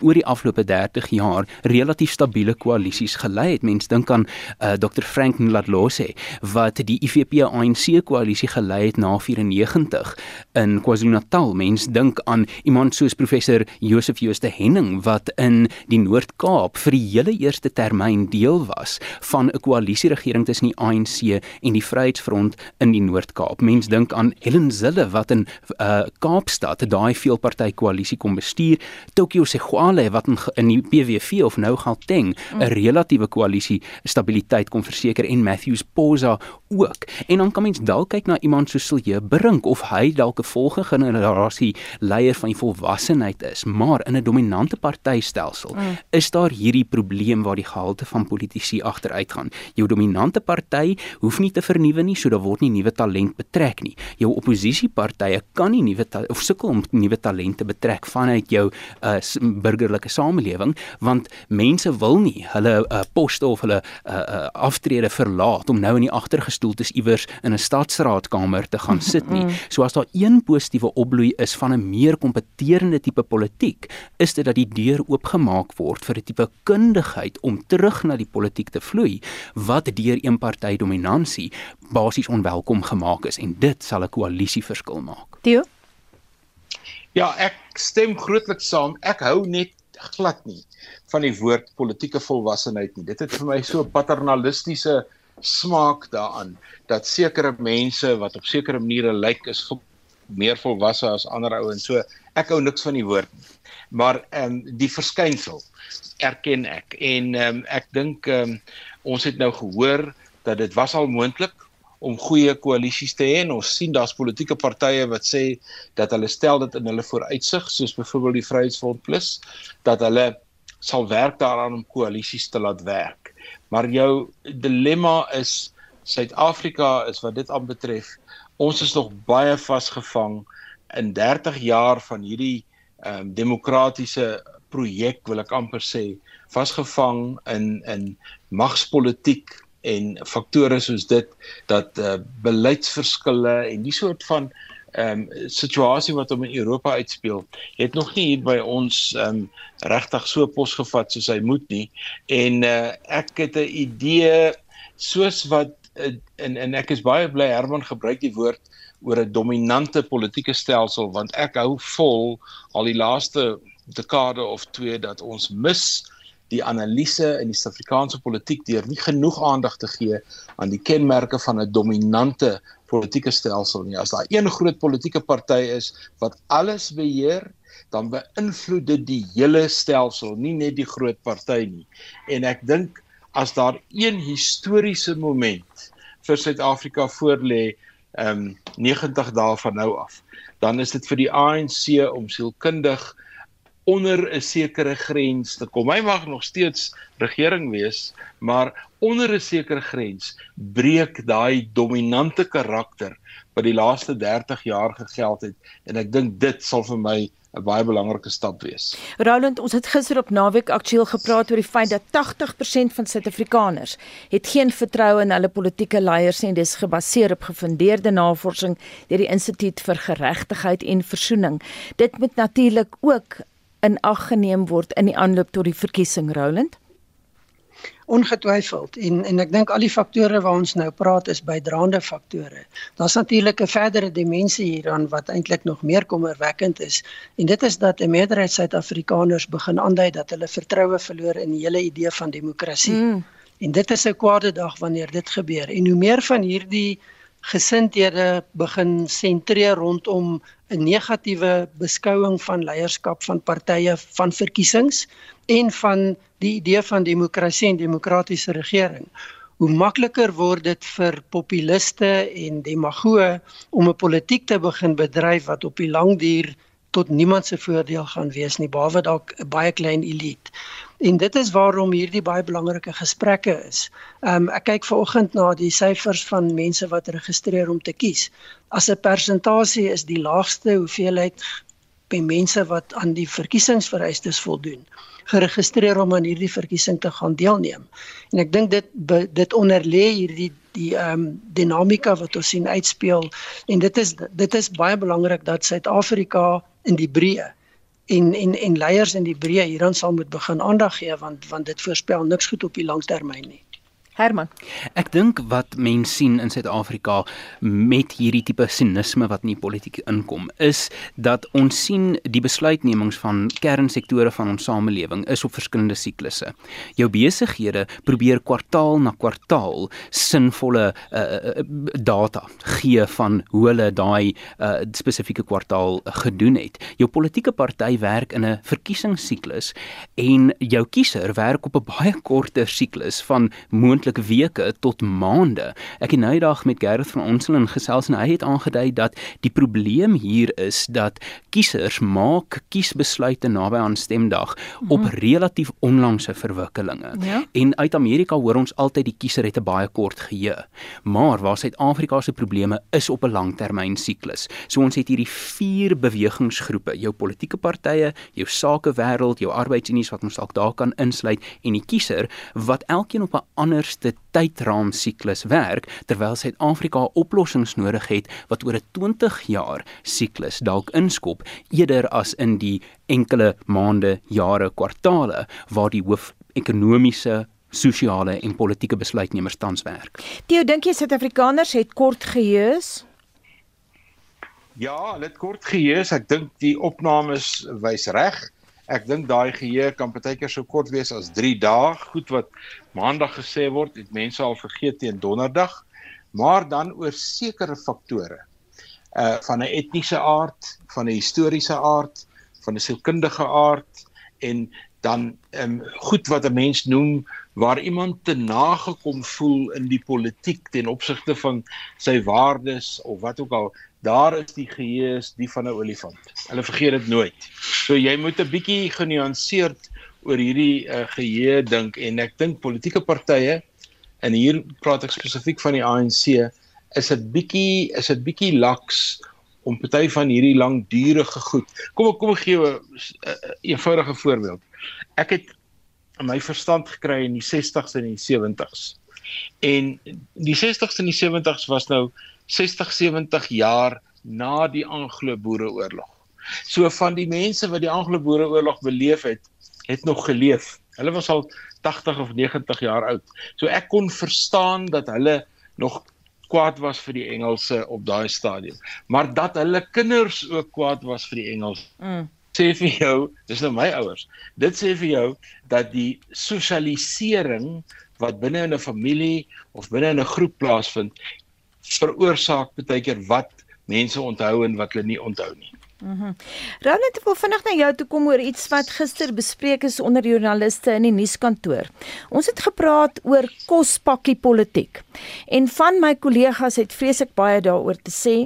[SPEAKER 5] oor die afgelope 30 jaar relatief stabiele koalisies gelei het. Mense dink aan uh, Dr Frank Nladlose wat die IFP ANC koalisie gelei het na 94 in KwaZulu-Natal. Mense dink aan iemand soos professor Josef Jooste Henning wat in die Noord-Kaap vir die hele eerste termyn deel was van 'n koalisieregering tussen die ANC en die Vryheidsfront in die Noord-Kaap. Mense dink aan Helen Zille wat in uh, Kaapstad daai veelpartytjie koalisie kom bestuur. Tokyo Segwale wat in, in die PVV of nou Gauteng 'n mm. relatiewe koalisie stabiliteit kon verseker en Matthews Posa ook. En dan kan mens dalk kyk na iemand soos Silje Brink of hy dalk 'n volgende generasie leier van die volwassenheid is, maar in 'n dominante partytelsel mm. is daar hierdie probleem waar die gehalte van politici agteruit gaan. Jou dominante party hoef nie te vernuwe nie, so daar word nie nuwe talent betrek nie. Jou oppositiepartye kan nie nuwe of sukkel om nuwe talente betrek trek vanuit jou uh, burgerlike samelewing want mense wil nie hulle uh, poste of hulle uh, uh, aftrede verlaat om nou in die agtergestoeltes iewers in 'n stadsraadkamer te gaan sit nie. So as daar een positiewe opbloei is van 'n meer kompeterende tipe politiek, is dit dat die deur oopgemaak word vir 'n tipe kundigheid om terug na die politiek te vloei wat deur een party dominansie basies onwelkom gemaak is en dit sal 'n koalisie verskil maak.
[SPEAKER 2] Theo
[SPEAKER 3] Ja, ek stem grootliks saam. Ek hou net glad nie van die woord politieke volwassenheid nie. Dit het vir my so paternalistiese smaak daaraan dat sekere mense wat op sekere maniere lyk is meer volwasse as ander ouens. So ek hou niks van die woord nie. Maar ehm um, die verskynsel erken ek en ehm um, ek dink ehm um, ons het nou gehoor dat dit was al moontlik om goeie koalisies te hê ons sien daar's politieke partye wat sê dat hulle stel dit in hulle vooruitsig soos byvoorbeeld die Vryheidsfront Plus dat hulle sal werk daaraan om koalisies te laat werk. Maar jou dilemma is Suid-Afrika is wat dit aanbetref, ons is nog baie vasgevang in 30 jaar van hierdie ehm um, demokratiese projek wil ek amper sê vasgevang in in magspolitiek en faktore soos dit dat uh, beleidsverskille en die soort van ehm um, situasie wat hom in Europa uitspeel, het nog nie hier by ons ehm um, regtig so posgevat soos hy moet nie. En uh, ek het 'n idee soos wat uh, en en ek is baie bly Herman gebruik die woord oor 'n dominante politieke stelsel want ek hou vol al die laaste dekade of twee dat ons mis die analise in die Suid-Afrikaanse politiek deur nie genoeg aandag te gee aan die kenmerke van 'n dominante politieke stelsel nie. As daar een groot politieke party is wat alles beheer, dan beïnvloed dit die hele stelsel, nie net die groot party nie. En ek dink as daar een historiese moment vir Suid-Afrika voorlê, ehm um, 90 dae van nou af, dan is dit vir die ANC om sielkundig onder 'n sekere grens te kom. Hy mag nog steeds regering wees, maar onder 'n sekere grens breek daai dominante karakter wat die laaste 30 jaar gegeld het en ek dink dit sal vir my 'n baie belangrike stap wees.
[SPEAKER 2] Roland, ons het gister op naweek aktueel gepraat oor die feit dat 80% van Suid-Afrikaners het geen vertroue in hulle politieke leiers en dis gebaseer op gefundeerde navorsing deur die Instituut vir Geregtigheid en Versoening. Dit moet natuurlik ook in ag geneem word in die aanloop tot die verkiesing Roland?
[SPEAKER 4] Ongetwyfeld en en ek dink al die faktore waar ons nou praat is bydraende faktore. Daar's natuurlik 'n verdere dimensie hieraan wat eintlik nog meer kommerwekkend is en dit is dat 'n meerderheid Suid-Afrikaners begin aandui dat hulle vertroue verloor in die hele idee van demokrasie. Mm. En dit is 'n kwade dag wanneer dit gebeur. En hoe meer van hierdie gesindhede begin sentreer rondom 'n negatiewe beskouing van leierskap van partye van verkiesings en van die idee van demokrasie en demokratiese regering. Hoe makliker word dit vir populiste en demagoë om 'n politiek te begin bedryf wat op die lang duur tot niemand se voordeel gaan wees nie behalwe dalk 'n baie klein elite. En dit is waarom hierdie baie belangrike gesprekke is. Ehm um, ek kyk vanoggend na die syfers van mense wat registreer om te kies. As 'n persentasie is die laagste hoeveelheid by mense wat aan die verkiesingsvereistes voldoen geregistreer om aan hierdie verkiesing te gaan deelneem. En ek dink dit dit onderlê hierdie die ehm um, dinamika wat ons sien uitspeel en dit is dit is baie belangrik dat Suid-Afrika in die breë en en en leiers in die breë hieraan sal moet begin aandag gee want want dit voorspel niks goed op die langtermyn nie.
[SPEAKER 2] Herman.
[SPEAKER 5] Ek dink wat mense sien in Suid-Afrika met hierdie tipe sinisme wat in die politiek inkom, is dat ons sien die besluitnemings van kernsektore van ons samelewing is op verskillende siklusse. Jou besighede probeer kwartaal na kwartaal sinvolle uh, data gee van hoe hulle daai uh, spesifieke kwartaal gedoen het. Jou politieke party werk in 'n verkiesingssiklus en jou kiezer werk op 'n baie korter siklus van moontlik moontlik weke tot maande. Ek het nou eendag met Gerrit van Onselen gesels en hy het aangedui dat die probleem hier is dat kiesers maak kiesbesluite naby aan stemdag mm -hmm. op relatief onlangse verwikkelinge. Ja? En uit Amerika hoor ons altyd die kiezer het 'n baie kort geheue. Maar waar Suid-Afrika se probleme is op 'n langtermyn siklus. So ons het hierdie vier bewegingsgroepe, jou politieke partye, jou sakewêreld, jou arbeidsunies wat ons dalk daar kan insluit en die kiezer wat elkeen op 'n ander eerste tydraam siklus werk terwyl Suid-Afrika oplossings nodig het wat oor 'n 20 jaar siklus dalk inskop eerder as in die enkele maande, jare, kwartale waar die hoof ekonomiese sosiale en politieke besluitnemers tans werk.
[SPEAKER 2] Theo, dink jy Suid-Afrikaners het kort geheue?
[SPEAKER 3] Ja, hulle het kort geheue. Ek dink die opnames wys reg. Ek dink daai geheue kan partykeer so kort wees as 3 dae. Goed wat maandag gesê word, het mense al vergeet teen donderdag. Maar dan oor sekere faktore uh van 'n etniese aard, van 'n historiese aard, van 'n sielkundige aard en dan um goed wat 'n mens noem waar iemand te nagekom voel in die politiek ten opsigte van sy waardes of wat ook al daar is die geheue die van 'n olifant. Hulle vergeet dit nooit. So jy moet 'n bietjie genuanceerd oor hierdie uh, geheue dink en ek dink politieke partye en hier praat ek spesifiek van die ANC is dit bietjie is dit bietjie laks om party van hierdie langdurige goed. Kom kom ek gee 'n uh, eenvoudige voorbeeld. Ek het my verstand gekry in die 60s en die 70s. En die 60s en die 70s was nou 60 70 jaar na die Anglo-Boereoorlog. So van die mense wat die Anglo-Boereoorlog beleef het, het nog geleef. Hulle was al 80 of 90 jaar oud. So ek kon verstaan dat hulle nog kwaad was vir die Engelse op daai stadium, maar dat hulle kinders ook kwaad was vir die Engels. Mm. Sê vir jou, dis nou my ouers. Dit sê vir jou dat die sosialisering wat binne in 'n familie of binne in 'n groep plaasvind, veroorsaak baie keer wat mense onthou en wat hulle nie onthou nie.
[SPEAKER 2] Mhm. Mm Roland, ek wil vinnig na jou toe kom oor iets wat gister bespreek is onder joernaliste in die nuuskantoor. Ons het gepraat oor kospakkie politiek. En van my kollegas het vreeslik baie daaroor te sê.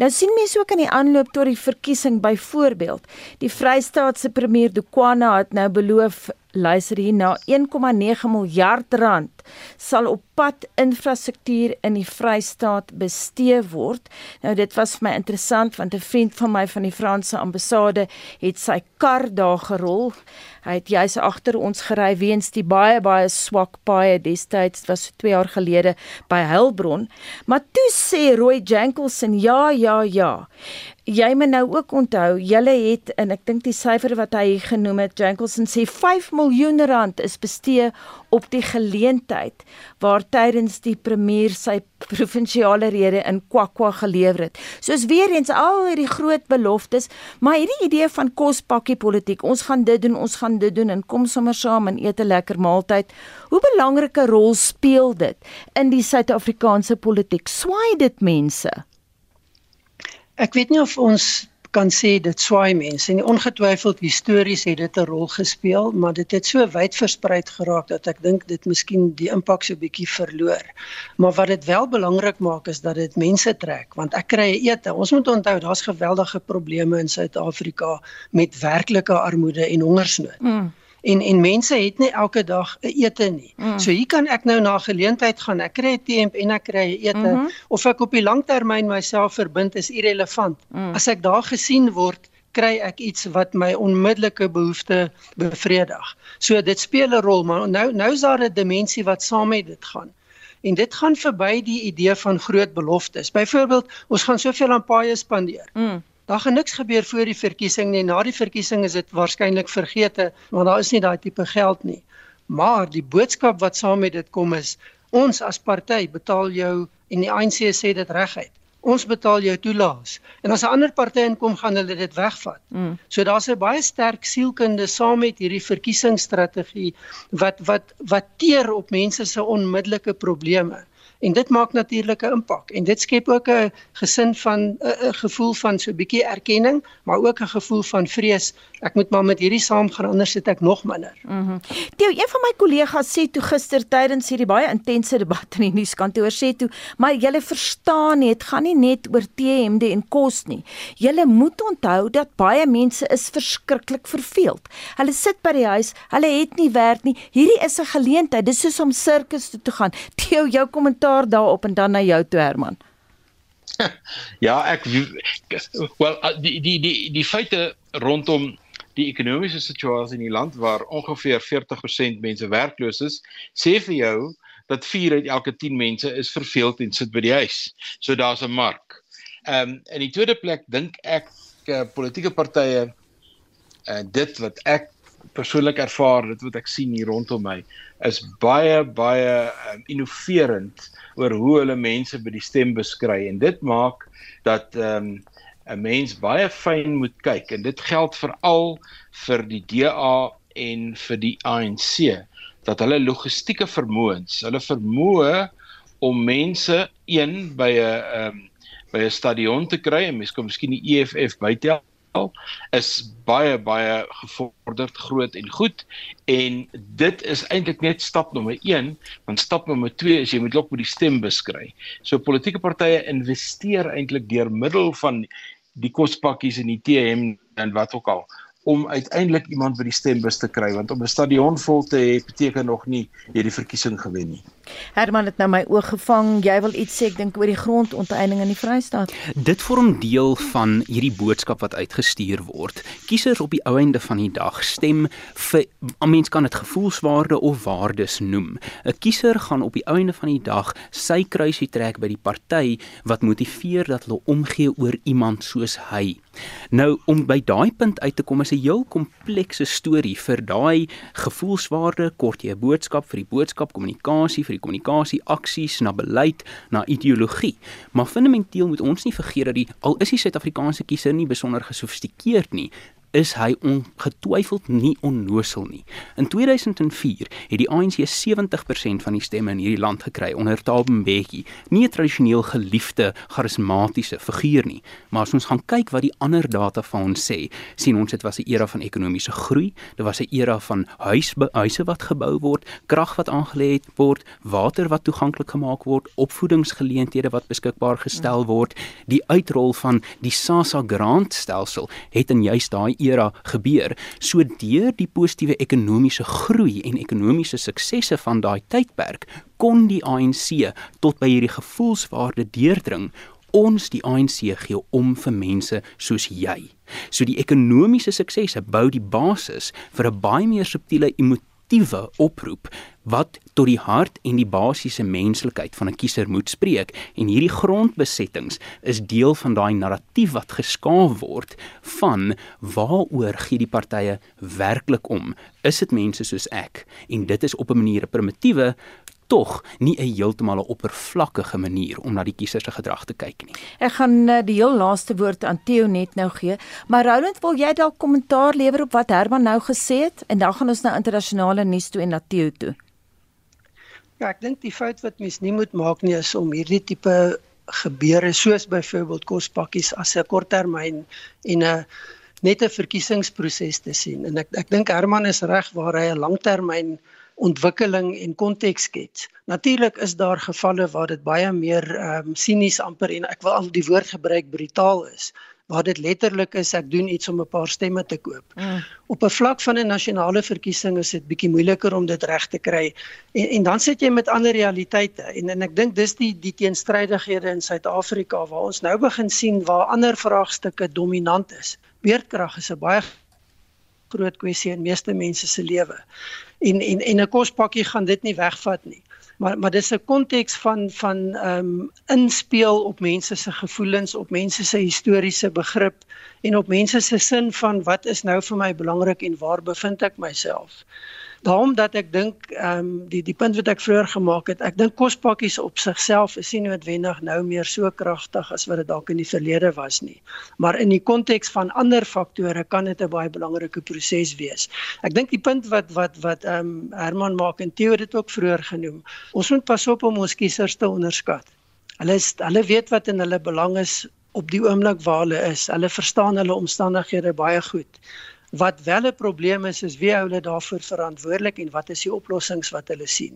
[SPEAKER 2] Nou sien mense ook aan die aanloop tot die verkiesing byvoorbeeld, die Vrystaatse premier Dukwana het nou beloof luister hier na 1,9 miljard rand sal op pad infrastruktuur in die Vrystaat bestee word. Nou dit was vir my interessant want 'n vriend van my van die Franse ambassade het sy kar daar gerol. Hy het juis agter ons gery weens die baie baie swak paaie destyds was so 2 jaar gelede by Heilbron. Maar toe sê Roy Jankelson ja ja ja. Jy moet nou ook onthou, julle het en ek dink die syfer wat hy genoem het, Jankelson sê 5 miljoen rand is bestee op die geleentheid waar tydens die premier sy provinsiale rede in Kwakwa gelewer het. Soos weer eens al hierdie groot beloftes, maar hierdie idee van kospakkie politiek, ons gaan dit doen, ons gaan dit doen en kom sommer saam en eet 'n lekker maaltyd. Hoe belangrike rol speel dit in die Suid-Afrikaanse politiek? Swaai dit mense?
[SPEAKER 4] Ek weet nie of ons kan sê dit swaai mense en ongetwyfeld histories het dit 'n rol gespeel, maar dit het so wyd versprei geraak dat ek dink dit miskien die impak so bietjie verloor. Maar wat dit wel belangrik maak is dat dit mense trek, want ek kry ete. Ons moet onthou daar's geweldige probleme in Suid-Afrika met werklike armoede en hongersnood. Mm en en mense het nie elke dag 'n ete nie. Mm. So hier kan ek nou na geleentheid gaan. Ek kry 'n temp en ek kry 'n ete mm -hmm. of ek op die langtermyn myself verbind is irrelevant. Mm. As ek daar gesien word kry ek iets wat my onmiddellike behoefte bevredig. So dit speel 'n rol, maar nou nou is daar 'n dimensie wat saam met dit gaan. En dit gaan verby die idee van groot beloftes. Byvoorbeeld, ons gaan soveel aan paaie spandeer. Mm. Daar gaan niks gebeur voor die verkiesing nie. Na die verkiesing is dit waarskynlik vergete, want daar is nie daai tipe geld nie. Maar die boodskap wat saam met dit kom is ons as party betaal jou en die ANC sê dit reguit. Ons betaal jou toelaas. En as 'n ander party inkom, gaan hulle dit wegvat. Mm. So daar's 'n baie sterk sielkunde saam met hierdie verkiesingsstrategie wat wat wat teer op mense se onmiddellike probleme en dit maak natuurlik 'n impak en dit skep ook 'n gesin van 'n gevoel van so 'n bietjie erkenning maar ook 'n gevoel van vrees ek moet maar met hierdie saamgaan anders sit ek nog minder.
[SPEAKER 2] Mhm. Mm Theo, een van my kollegas sê toe gister tydens hierdie baie intense debat in die nuuskantoor sê toe maar julle verstaan nie dit gaan nie net oor T-hemde en kos nie. Julle moet onthou dat baie mense is verskriklik verveeld. Hulle sit by die huis, hulle het nie werk nie. Hierdie is 'n geleentheid. Dis soos om sirkus toe te gaan. Theo, jou kommentaar kommentaar daarop en dan na jou toe Herman.
[SPEAKER 3] Ja, ek wel die die die die feite rondom die ekonomiese situasie in die land waar ongeveer 40% mense werkloos is, sê vir jou dat 4 uit elke 10 mense is verveeld en sit by die huis. So daar's 'n mark. Ehm um, in die tweede plek dink ek uh, politieke partye en uh, dit wat ek persoonlik ervaar, dit wat ek sien hier rondom my, is baie baie um, innoverend oor hoe hulle mense by die stem beskry. En dit maak dat ehm um, 'n mens baie fyn moet kyk. En dit geld veral vir die DA en vir die ANC dat hulle logistieke vermoëns, hulle vermoë om mense een by 'n ehm um, by 'n stadion te kry. En mens kan miskien die EFF bytel is baie baie gevorderd groot en goed en dit is eintlik net stap nommer 1 want stap nommer 2 is jy moet ook met die stem beskry. So politieke partye investeer eintlik deur middel van die kospakkies en die TM en wat ook al om uiteindelik iemand by die stembus te kry want om 'n stadion vol te hê beteken nog nie jy die verkiesing gewen nie.
[SPEAKER 2] Herman het nou my oog gevang. Jy wil iets sê ek dink oor die grondonteiening in die Vrystaat.
[SPEAKER 5] Dit vorm deel van hierdie boodskap wat uitgestuur word. Kiesers op die ou einde van die dag stem vir 'n mens kan dit gevoelswaarde of waardes noem. 'n Kiezer gaan op die ou einde van die dag sy kruisie trek by die party wat motiveer dat hulle omgee oor iemand soos hy. Nou om by daai punt uit te kom is 'n heel komplekse storie vir daai gevoelswaarde, kort jy 'n boodskap vir die boodskap, kommunikasie vir die kommunikasie, aksies na beleid, na ideologie. Maar fundamenteel moet ons nie vergeet dat die al is die Suid-Afrikaanse kiezer nie besonder gesofistikeerd nie, is hy ongetwyfeld nie onnosel nie. In 2004 het die ANC 70% van die stemme in hierdie land gekry onder Thabo Mbeki, nie 'n tradisioneel geliefde charismatiese figuur nie. Maar as ons gaan kyk wat die ander data van ons sê, sien ons dit was 'n era van ekonomiese groei, dit was 'n era van huise wat gebou word, krag wat aangelê word, water wat toeganklik gemaak word, opvoedingsgeleenthede wat beskikbaar gestel word, die uitrol van die SASSA grant stelsel het in juist daai era gebeur. So deur die positiewe ekonomiese groei en ekonomiese suksesse van daai tydperk kon die ANC tot by hierdie gevoelswaarde deurdring ons die ANC gee om vir mense soos jy. So die ekonomiese suksese bou die basis vir 'n baie meer subtiele emotiewe oproep wat tot die hart en die basiese menslikheid van 'n kiezer moet spreek. En hierdie grondbesettings is deel van daai narratief wat geskaaf word van waaroor gee die partye werklik om? Is dit mense soos ek? En dit is op 'n manier 'n primitiewe tog nie 'n heeltemal 'n oppervlakkige manier om na die kiezer se gedrag te kyk nie.
[SPEAKER 2] Ek gaan uh, die heel laaste woord aan Theo net nou gee, maar Roland, wil jy dalk kommentaar lewer op wat Herman nou gesê het en dan gaan ons na internasionale nuus toe en na Theo toe.
[SPEAKER 4] Ja, ek dink die fout wat mens nie moet maak nie is om hierdie tipe gebeure soos byvoorbeeld kospakkies as 'n korttermyn en 'n net 'n verkiesingsproses te sien. En ek ek dink Herman is reg waar hy 'n langtermyn ontwikkeling en konteks skets. Natuurlik is daar gevalle waar dit baie meer ehm um, sinies amper en ek wil al die woord gebruik brutaal is waar dit letterlik is ek doen iets om 'n paar stemme te koop. Mm. Op 'n vlak van 'n nasionale verkiesing is dit bietjie moeiliker om dit reg te kry. En en dan sit jy met ander realiteite. En en ek dink dis die die teenstrydighede in Suid-Afrika waar ons nou begin sien waar ander vraagstukke dominant is. Beerdkrag is 'n baie groot kwessie in meeste mense se lewe. En en en 'n kospakkie gaan dit nie wegvat nie. Maar maar dis 'n konteks van van ehm um, inspel op mense se gevoelens, op mense se historiese begrip en op mense se sin van wat is nou vir my belangrik en waar bevind ek myself daarom dat ek dink ehm um, die die punt wat ek vroeër gemaak het, ek dink kospakkies op sigself is nie noodwendig nou meer so kragtig as wat dit dalk in die verlede was nie. Maar in die konteks van ander faktore kan dit 'n baie belangrike proses wees. Ek dink die punt wat wat wat ehm um, Herman maak en Theo dit ook vroeër genoem. Ons moet pas op om ons kiesers te onderskat. Hulle is hulle weet wat in hulle belang is op die oomblik waar hulle is. Hulle verstaan hulle omstandighede baie goed. Wat wel 'n probleem is is wie hou hulle daarvoor verantwoordelik en wat is die oplossings wat hulle sien.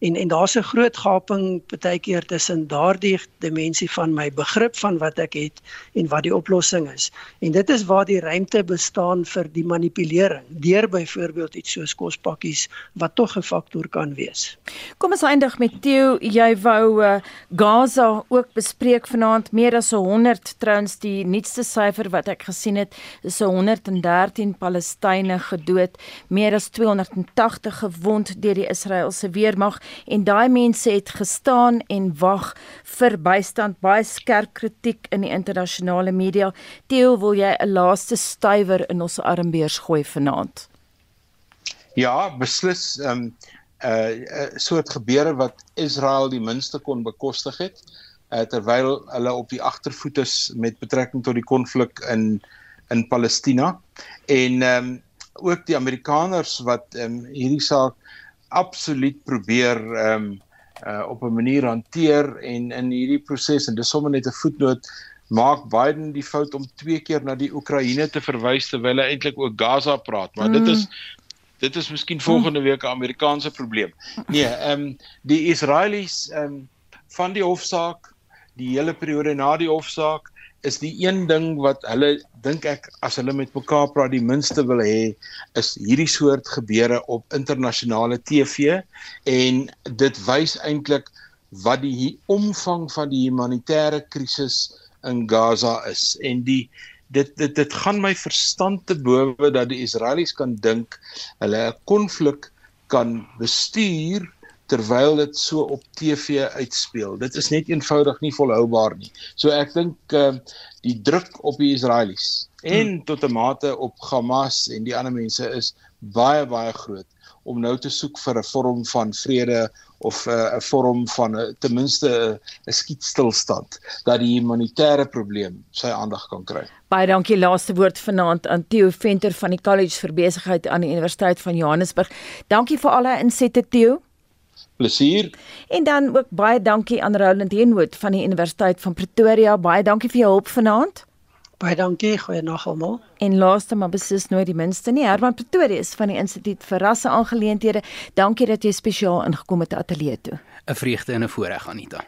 [SPEAKER 4] En en daar's 'n groot gaping baie keer tussen daardie dimensie van my begrip van wat ek het en wat die oplossing is. En dit is waar die ruimte bestaan vir die manipulering deur byvoorbeeld iets soos kospakkies wat tog 'n faktor kan wees.
[SPEAKER 2] Kom ons eindig met Theo, jy wou uh, Gaza ook bespreek vanaand meer as 100 trouens die nuutste syfer wat ek gesien het is 113 Palestynë gedood, meer as 280 gewond deur die Israeliese weermag en daai mense het gestaan en wag vir bystand. Baie skerp kritiek in die internasionale media. Theo, wil jy 'n laaste stywer in ons armbeers gooi vanaand?
[SPEAKER 3] Ja, beslis ehm um, 'n uh, soort gebeure wat Israel die minste kon bekostig het uh, terwyl hulle op die agtervoet is met betrekking tot die konflik in in Palestina en ehm um, ook die Amerikaners wat ehm um, hierdie saak absoluut probeer ehm um, uh, op 'n manier hanteer en in hierdie proses en dis sommer net 'n voetnoot maak Biden die fout om twee keer na die Oekraïne te verwys terwyl hy eintlik ook Gaza praat maar mm. dit is dit is miskien volgende week 'n Amerikaanse probleem nee ehm um, die Israelies ehm um, van die hofsaak die hele periode na die hofsaak is die een ding wat hulle dink ek as hulle met mekaar praat die minste wil hê is hierdie soort gebeure op internasionale TV en dit wys eintlik wat die omvang van die humanitêre krisis in Gaza is. En die dit dit dit gaan my verstand te bowe dat die Israelies kan dink hulle 'n konflik kan bestuur terwyl dit so op TV uitspeel. Dit is net eenvoudig nie volhoubaar nie. So ek dink uh, die druk op die Israelies en hmm. tot 'n mate op Hamas en die ander mense is baie baie groot om nou te soek vir 'n vorm van vrede of 'n uh, vorm van 'n ten minste 'n skietstilstand dat die humanitêre probleem sy aandag kan kry.
[SPEAKER 2] Baie dankie laaste woord vanaand aan Theo Venter van die College vir Besigheid aan die Universiteit van Johannesburg. Dankie vir al die insette Theo.
[SPEAKER 3] Plesier.
[SPEAKER 2] En dan ook baie dankie aan Roland Henwood van die Universiteit van Pretoria. Baie dankie vir jou hulp vanaand.
[SPEAKER 4] Baie dankie, goeienaand almal.
[SPEAKER 2] En laaste maar beslis nooit die minste nie, Herman Pretorius van die Instituut vir Rasse Aangeleenthede. Dankie dat jy spesiaal ingekom het ateljee toe.
[SPEAKER 5] 'n Vreugde en 'n voorreg Anita.